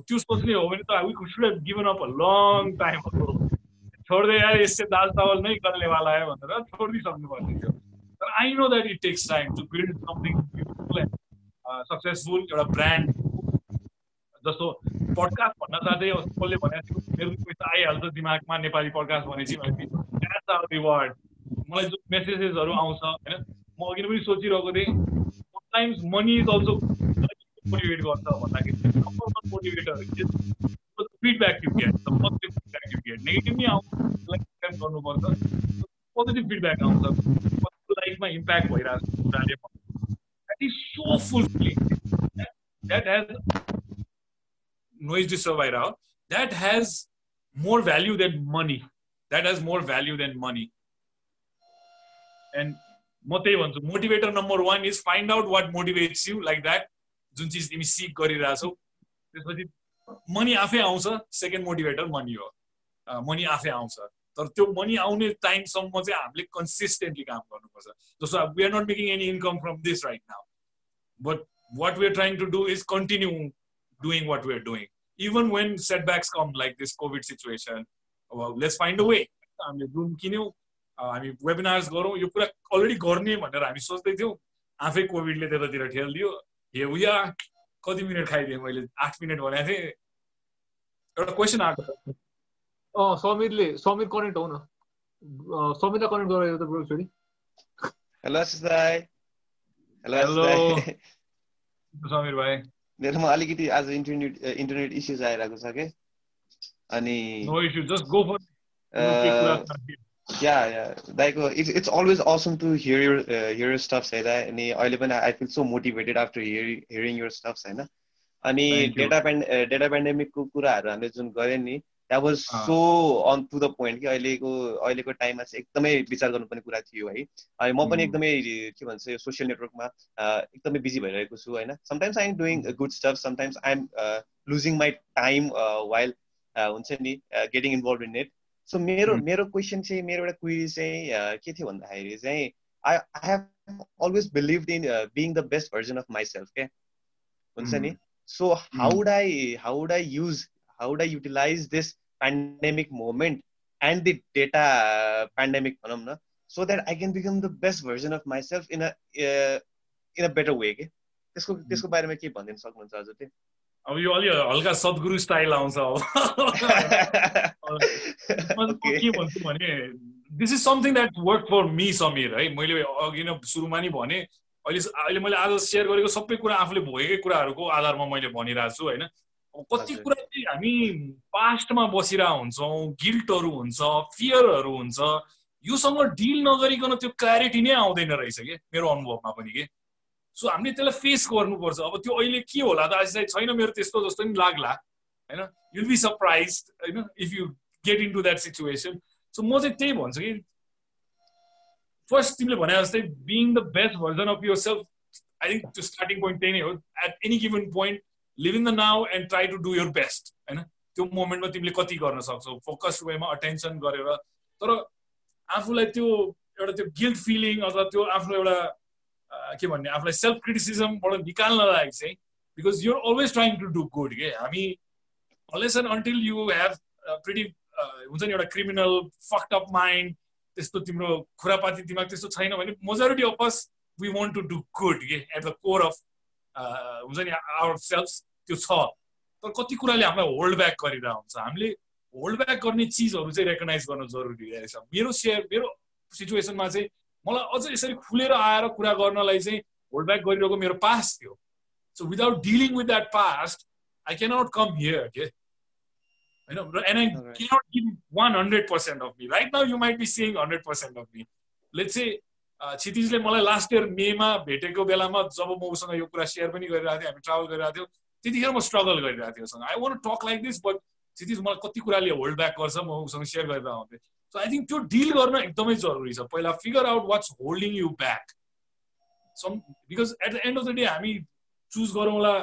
त्यो सोच्ने हो भने त we should have given up a long time छोड्दै आयो यससे दाल चावल नै गर्नेवाला है भनेर छोडिदिइसक्नु पर्ने थियो। तर I know that it takes time to build something successful एउटा ब्रान्ड जस्तो पडकास्ट भन्न साथै कसले भनेको मेरो पैसा आइहाल्छ दिमागमा नेपाली पडकास्ट भनेपछि भनेपछि रिवार्ड मलाई जो मेसेजेसहरू आउँछ होइन म अघि पनि सोचिरहेको थिएँ sometimes money is also motivate Gautama. Like it's the number one motivator is the feedback you get, the positive feedback you get. Negatively, I'm like I'm going to work. Positive feedback comes up. Like my impact virus. That is so fulfilling. That, that has noise disavira. That has more value than money. That has more value than money. And motivator number one is find out what motivates you like that जुन चिज तिमी सिक गरिरहेछौ त्यसपछि money आफै आउँछ second motivator money हो। Money आफै आउँछ। तर त्यो मनी आउने टाइमसम्म चाहिँ हामीले कन्सिस्टेन्टली काम गर्नुपर्छ। जस्तो we are not making any income from this right now but what we are trying to do is continue doing what we're doing. Even when setbacks come like this COVID situation, well, let's find a way. हामीले Zoom किन्यौँ हामी webinars गरौँ यो कुरा already गर्ने भनेर हामी सोच्दै थियौँ। आफै कोभिडले त्यतातिर ठेलिदियो। हे उया कति मिनट खाइदिएँ मैले? आठ मिनट भनेको थिएँ। एउटा क्वेसन आएको अँ समीरले समीर कनेक्ट हो न। समीरलाई कनेक्ट गरायो त ब्रो छोडी हेलो हेलो समीर भाइ। मेरोमा अलिकति आज इन्टरनेट इन्टरनेट इस्युज आइरहेको छ कि? अनि yeah yeah दाइको it's it's always awesome to hear your hear stuffs हेर्दा अनि अहिले पनि I feel so motivated after hearing your stuffs होइन अनि डेटा पेन्ड डेटा पेन्डेमिकको कुराहरू हामीले जुन गऱ्यो नि that was so on to the point कि अहिलेको अहिलेको टाइममा चाहिँ एकदमै विचार गर्नुपर्ने कुरा थियो है अनि म पनि एकदमै के भन्छ यो सोसियल नेटवर्कमा एकदमै बिजी भइरहेको छु होइन sometimes I am doing good stuff sometimes I am losing my time while हुन्छ नि getting involve in net so मेरो मेरो क्वेसन चाहिँ मेरो एउटा क्वेरी चाहिँ के थियो भन्दाखेरि चाहिँ I I have always believe in being the best version of myself के हुन्छ नि? So how's how utilize this pandemic moment and the data pandemic भनौँ न so that I can become the best version of myself in in a better way के त्यसको त्यसको बारेमा के भनिदिनु सक्नुहुन्छ हजुर अब यो अलि हल्का सद्गुरु स्टाइल आउँछ अब। *laughs* के भन्छु भने this is something that work for me Sameer है। मैले अघि नै सुरुमा नि भने अहिले अहिले मैले आज सेयर गरेको सबै कुरा आफूले भोगेकै कुराहरूको आधारमा मैले भनिरहेको छु होइन। कति कुरा चाहिँ हामी पास्टमा बसिरहेको हुन्छौँ गिल्टहरू हुन्छ फियरहरू हुन्छ योसँग डिल नगरिकन त्यो क्ल्यारिटी नै आउँदैन रहेछ कि मेरो अनुभवमा पनि के? सो हामीले त्यसलाई फेस गर्नुपर्छ। अब त्यो अहिले के होला त? आज चाहिँ छैन मेरो त्यस्तो जस्तो नि लाग्ला होइन? युल बी सरप्राइज होइन? If you get into that situation so म चाहिँ त्यही भन्छु कि फर्स्ट तिमीले भने जस्तै being the best version of your self I think त्यो स्टार्टिङ पोइन्ट त्यही नै हो। At any given point live in the now and try to do your best होइन? त्यो मोमेन्टमा तिमीले कति गर्न सक्छौ? फोकस वेमा अटेन्सन गरेर तर आफूलाई त्यो एउटा त्यो गिल्ट फिलिङ अथवा त्यो आफ्नो एउटा के भन्ने आफूलाई सेल्फ क्रिटिसिजमबाट निकाल्नलाई चाहिँ because you're always trying to do good के? हामी अलेस and until you have pretty हुन्छ नि एउटा क्रिमिनल फक्ट अप माइन्ड त्यस्तो तिम्रो खुरापाती दिमाग त्यस्तो छैन भने majority of us we want to do good के? एट द कोर अफ हुन्छ नि आवर सेल्फ त्यो छ। तर कति कुराले हामीलाई होल्ड ब्याक गरिरहेको हुन्छ। हामीले होल्ड ब्याक गर्ने चिजहरू चाहिँ रेकगनाइज गर्न जरुरी रहेछ। मेरो सेयर मेरो सिचुएसनमा चाहिँ मलाई अझ यसरी खुलेर आएर कुरा गर्नलाई चाहिँ होल्ड ब्याक गरिरहेको मेरो पास थियो. So without dealing with that past I cannot come here के होइन and I cannot give one hundred percent of me right now you might be seeing hundred percent of me let's चाहिँ क्षितिजले मलाई last year मेमा भेटेको बेलामा जब म उसँग यो कुरा सेयर पनि गरिरहेको थिएँ हामी ट्राभल गरिरहेको थियौँ त्यतिखेर म स्ट्रगल गरिरहेको थिएँ उसँग। I want talk like this but Kshitij मलाई कति कुराले होल्ड ब्याक गर्छ म उसँग सेयर गरेर आउँथेँ। सो आई थिङ्क त्यो डिल गर्न एकदमै जरुरी छ। पहिला figure out what's holding you back some because at the end of the day हामी चुज गरौँला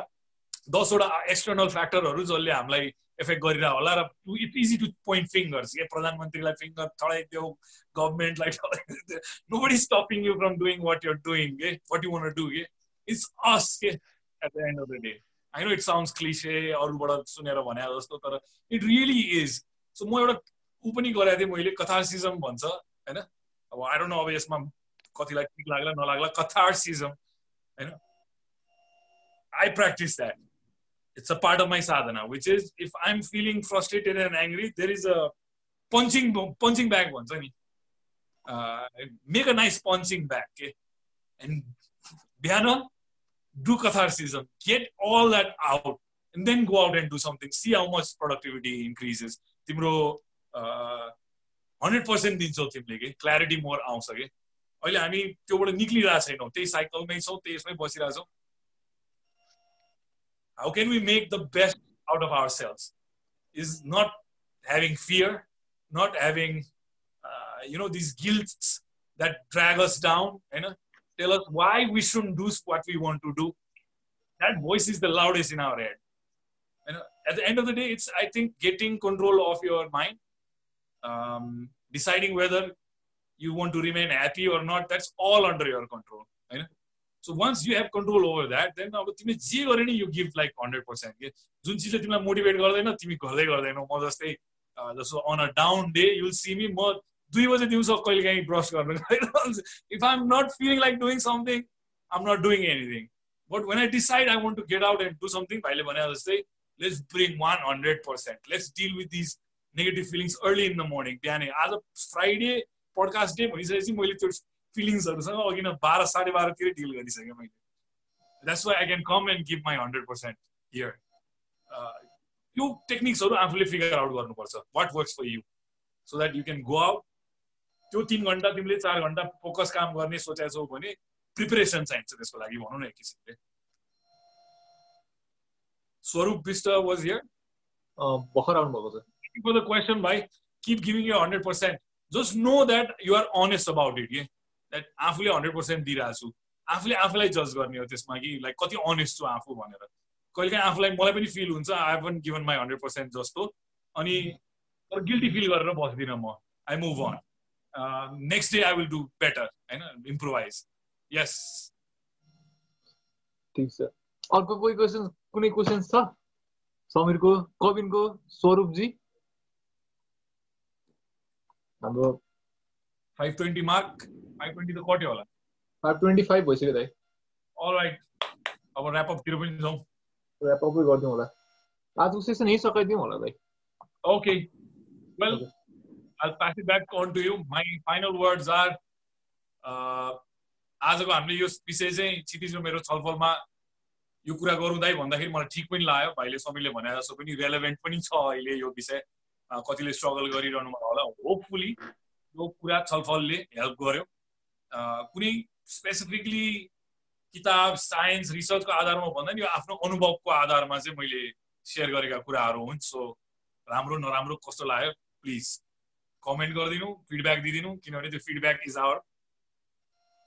दसवटा एक्सटर्नल फ्याक्टरहरू जसले हामीलाई एफेक्ट गरिरह होला र it easy to point fingers के प्रधानमन्त्रीलाई फिङ्गर चढाइदियो गभर्मेन्टलाई चढाइदियो nobody stopping you from doing what your doing के वाट यु वान डु के इट्स अस के at the end of the day I know it sounds cliche अरूबाट सुनेर भने जस्तो तर इट रियली इज सो म एउटा ऊ पनि गरेको थिएँ मैले कथार्सिजम भन्छ होइन? अब आई डोन्ट नो अब यसमा कतिलाई ठिक लाग्ला नलाग्ला कथार्सिजम होइन? I practice that it's a part of my sadhana which is if I am feeling frustrated and angry there is a punching punching bag भन्छ नि। Make a nice punching bag के एन्ड बिहान do catharsis get all that out and then go out and do something see how much productivity increases तिम्रो hundred percent दिन्छौ तिमीले कि? Clarity more आउँछ कि? अहिले हामी त्योबाट निक्लिरहेको छैनौँ। त्यही साइकलमै छौँ त्यसमै बसिरहेछौँ how can we make the best out of our selves is not having fear not having you know this guilt that drag us down होइन tell us why we soon do what we want to do that voice is the loudest in our head होइन at the end of the day it's I think getting control of your mind um, deciding whether you want to remain happy or not that's all under your control होइन so once you have control over that then अब तिमीले जे गरे नि you give like hundred percent के जुन चिजले तिमीलाई मोटिभेट गर्दैन तिमी गर्दै गर्दैनौ। म जस्तै जस्तो on a down day you'll see me म दुई बजे दिउँसो कहिले काहीँ ब्रस गर्नु if I am not feeling like doing something I am not doing anything but when I decide I want to get out and do something भाइले भने जस्तै let's bring one hundred percent let's deal with this negative feelings early in the morning बिहानै आज Friday podcast day भइसकेपछि मैले त्यो फिलिङ्सहरूसँग अघि न बाह्र साढे बाह्रतिर डिल गरिसकेँ मैले। That's why I can come and give my hundred percent here त्यो टेक्निक्सहरू आफूले फिगर आउट गर्नुपर्छ। What works for you so that you can go out त्यो तिन घन्टा तिमीले चार घन्टा फोकस काम गर्ने सोचेको छौ भने प्रिपेरेसन चाहिन्छ त्यसको लागि भनौँ न एक किसिमले। स्वरूप विष्ट वाज हियर भर्खर आउनुभएको छ। For the question, bhai. Keep giving you 100%. Just know that you are honest about it. Yeah? That आफूले हन्ड्रेड पर्सेन्ट दिइरहेको छु। आफूले आफूलाई जज गर्ने हो त्यसमा कि लाइक कति अनेस्ट छु आफू भनेर। कहिले काहीँ आफूलाई मलाई पनि फिल हुन्छ I haven't given my hundred percent जस्तो। अनि गिल्टी फिल गरेर बस्दिनँ म। I move on next day I will do better होइन? इम्प्रोभाइज यस ठिक छ। अर्को कोही क्वेसन कुनै क्वेसन छ? समीरको कविनको स्वरूपजी? हाम्रो five twenty mark five twenty त कट्यो होला। फाइभ ट्वेन्टी फाइभ भइसक्यो दाइ। राइट अब ऱ्यापअपतिर पनि जाउँ। ऱ्यापअपै गरिदिउँ होला। आजको सेसन यही सकाइदिउँ होला दाइ। Okay well I'll pass it back on to you. My final words are आजको हामीले यो विषय चाहिँ क्षितिजको मेरो छलफलमा यो कुरा गरौँ दाइ भन्दाखेरि मलाई ठिक पनि लाग्यो। भाइले समीरले भने जस्तो पनि रेलेभेन्ट पनि छ अहिले यो विषय। कतिले स्ट्रगल गरिरहनु होला। होपफुली यो कुरा छलफलले हेल्प गर्यो। कुनै स्पेसिफिकली किताब साइन्स रिसर्चको आधारमा भन्दा नि यो आफ्नो अनुभवको आधारमा चाहिँ मैले सेयर गरेका कुराहरू हुन्। सो राम्रो नराम्रो कस्तो लाग्यो? प्लिज कमेन्ट गरिदिनु फिडब्याक दिइदिनु किनभने त्यो feedback is our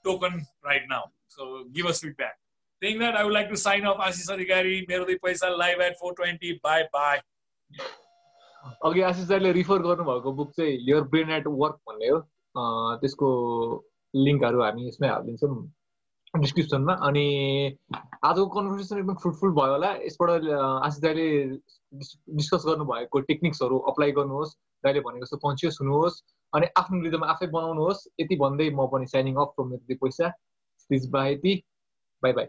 token right now so give us feedback I would like to sign off Ashish Adhikari मेरो दुई पैसा live at four twenty bye bye अघि आशिष दाईले रिफर गर्नुभएको बुक चाहिँ लियर ब्रेन एट वर्क भन्ने हो। त्यसको लिङ्कहरू हामी यसमै हालिदिन्छौँ डिस्क्रिप्सनमा अनि आजको कन्भर्सेसन एकदम फ्रुटफुल भयो होला। यसबाट आशिष दाईले डिस्कस गर्नुभएको टेक्निक्सहरू अप्लाई गर्नुहोस्। दाइले भनेको जस्तो कन्सियस हुनुहोस् अनि आफ्नो रिदम आफै बनाउनुहोस्। यति भन्दै म पनि साइनिङ अफ फ्रम मेरो पैसा। By by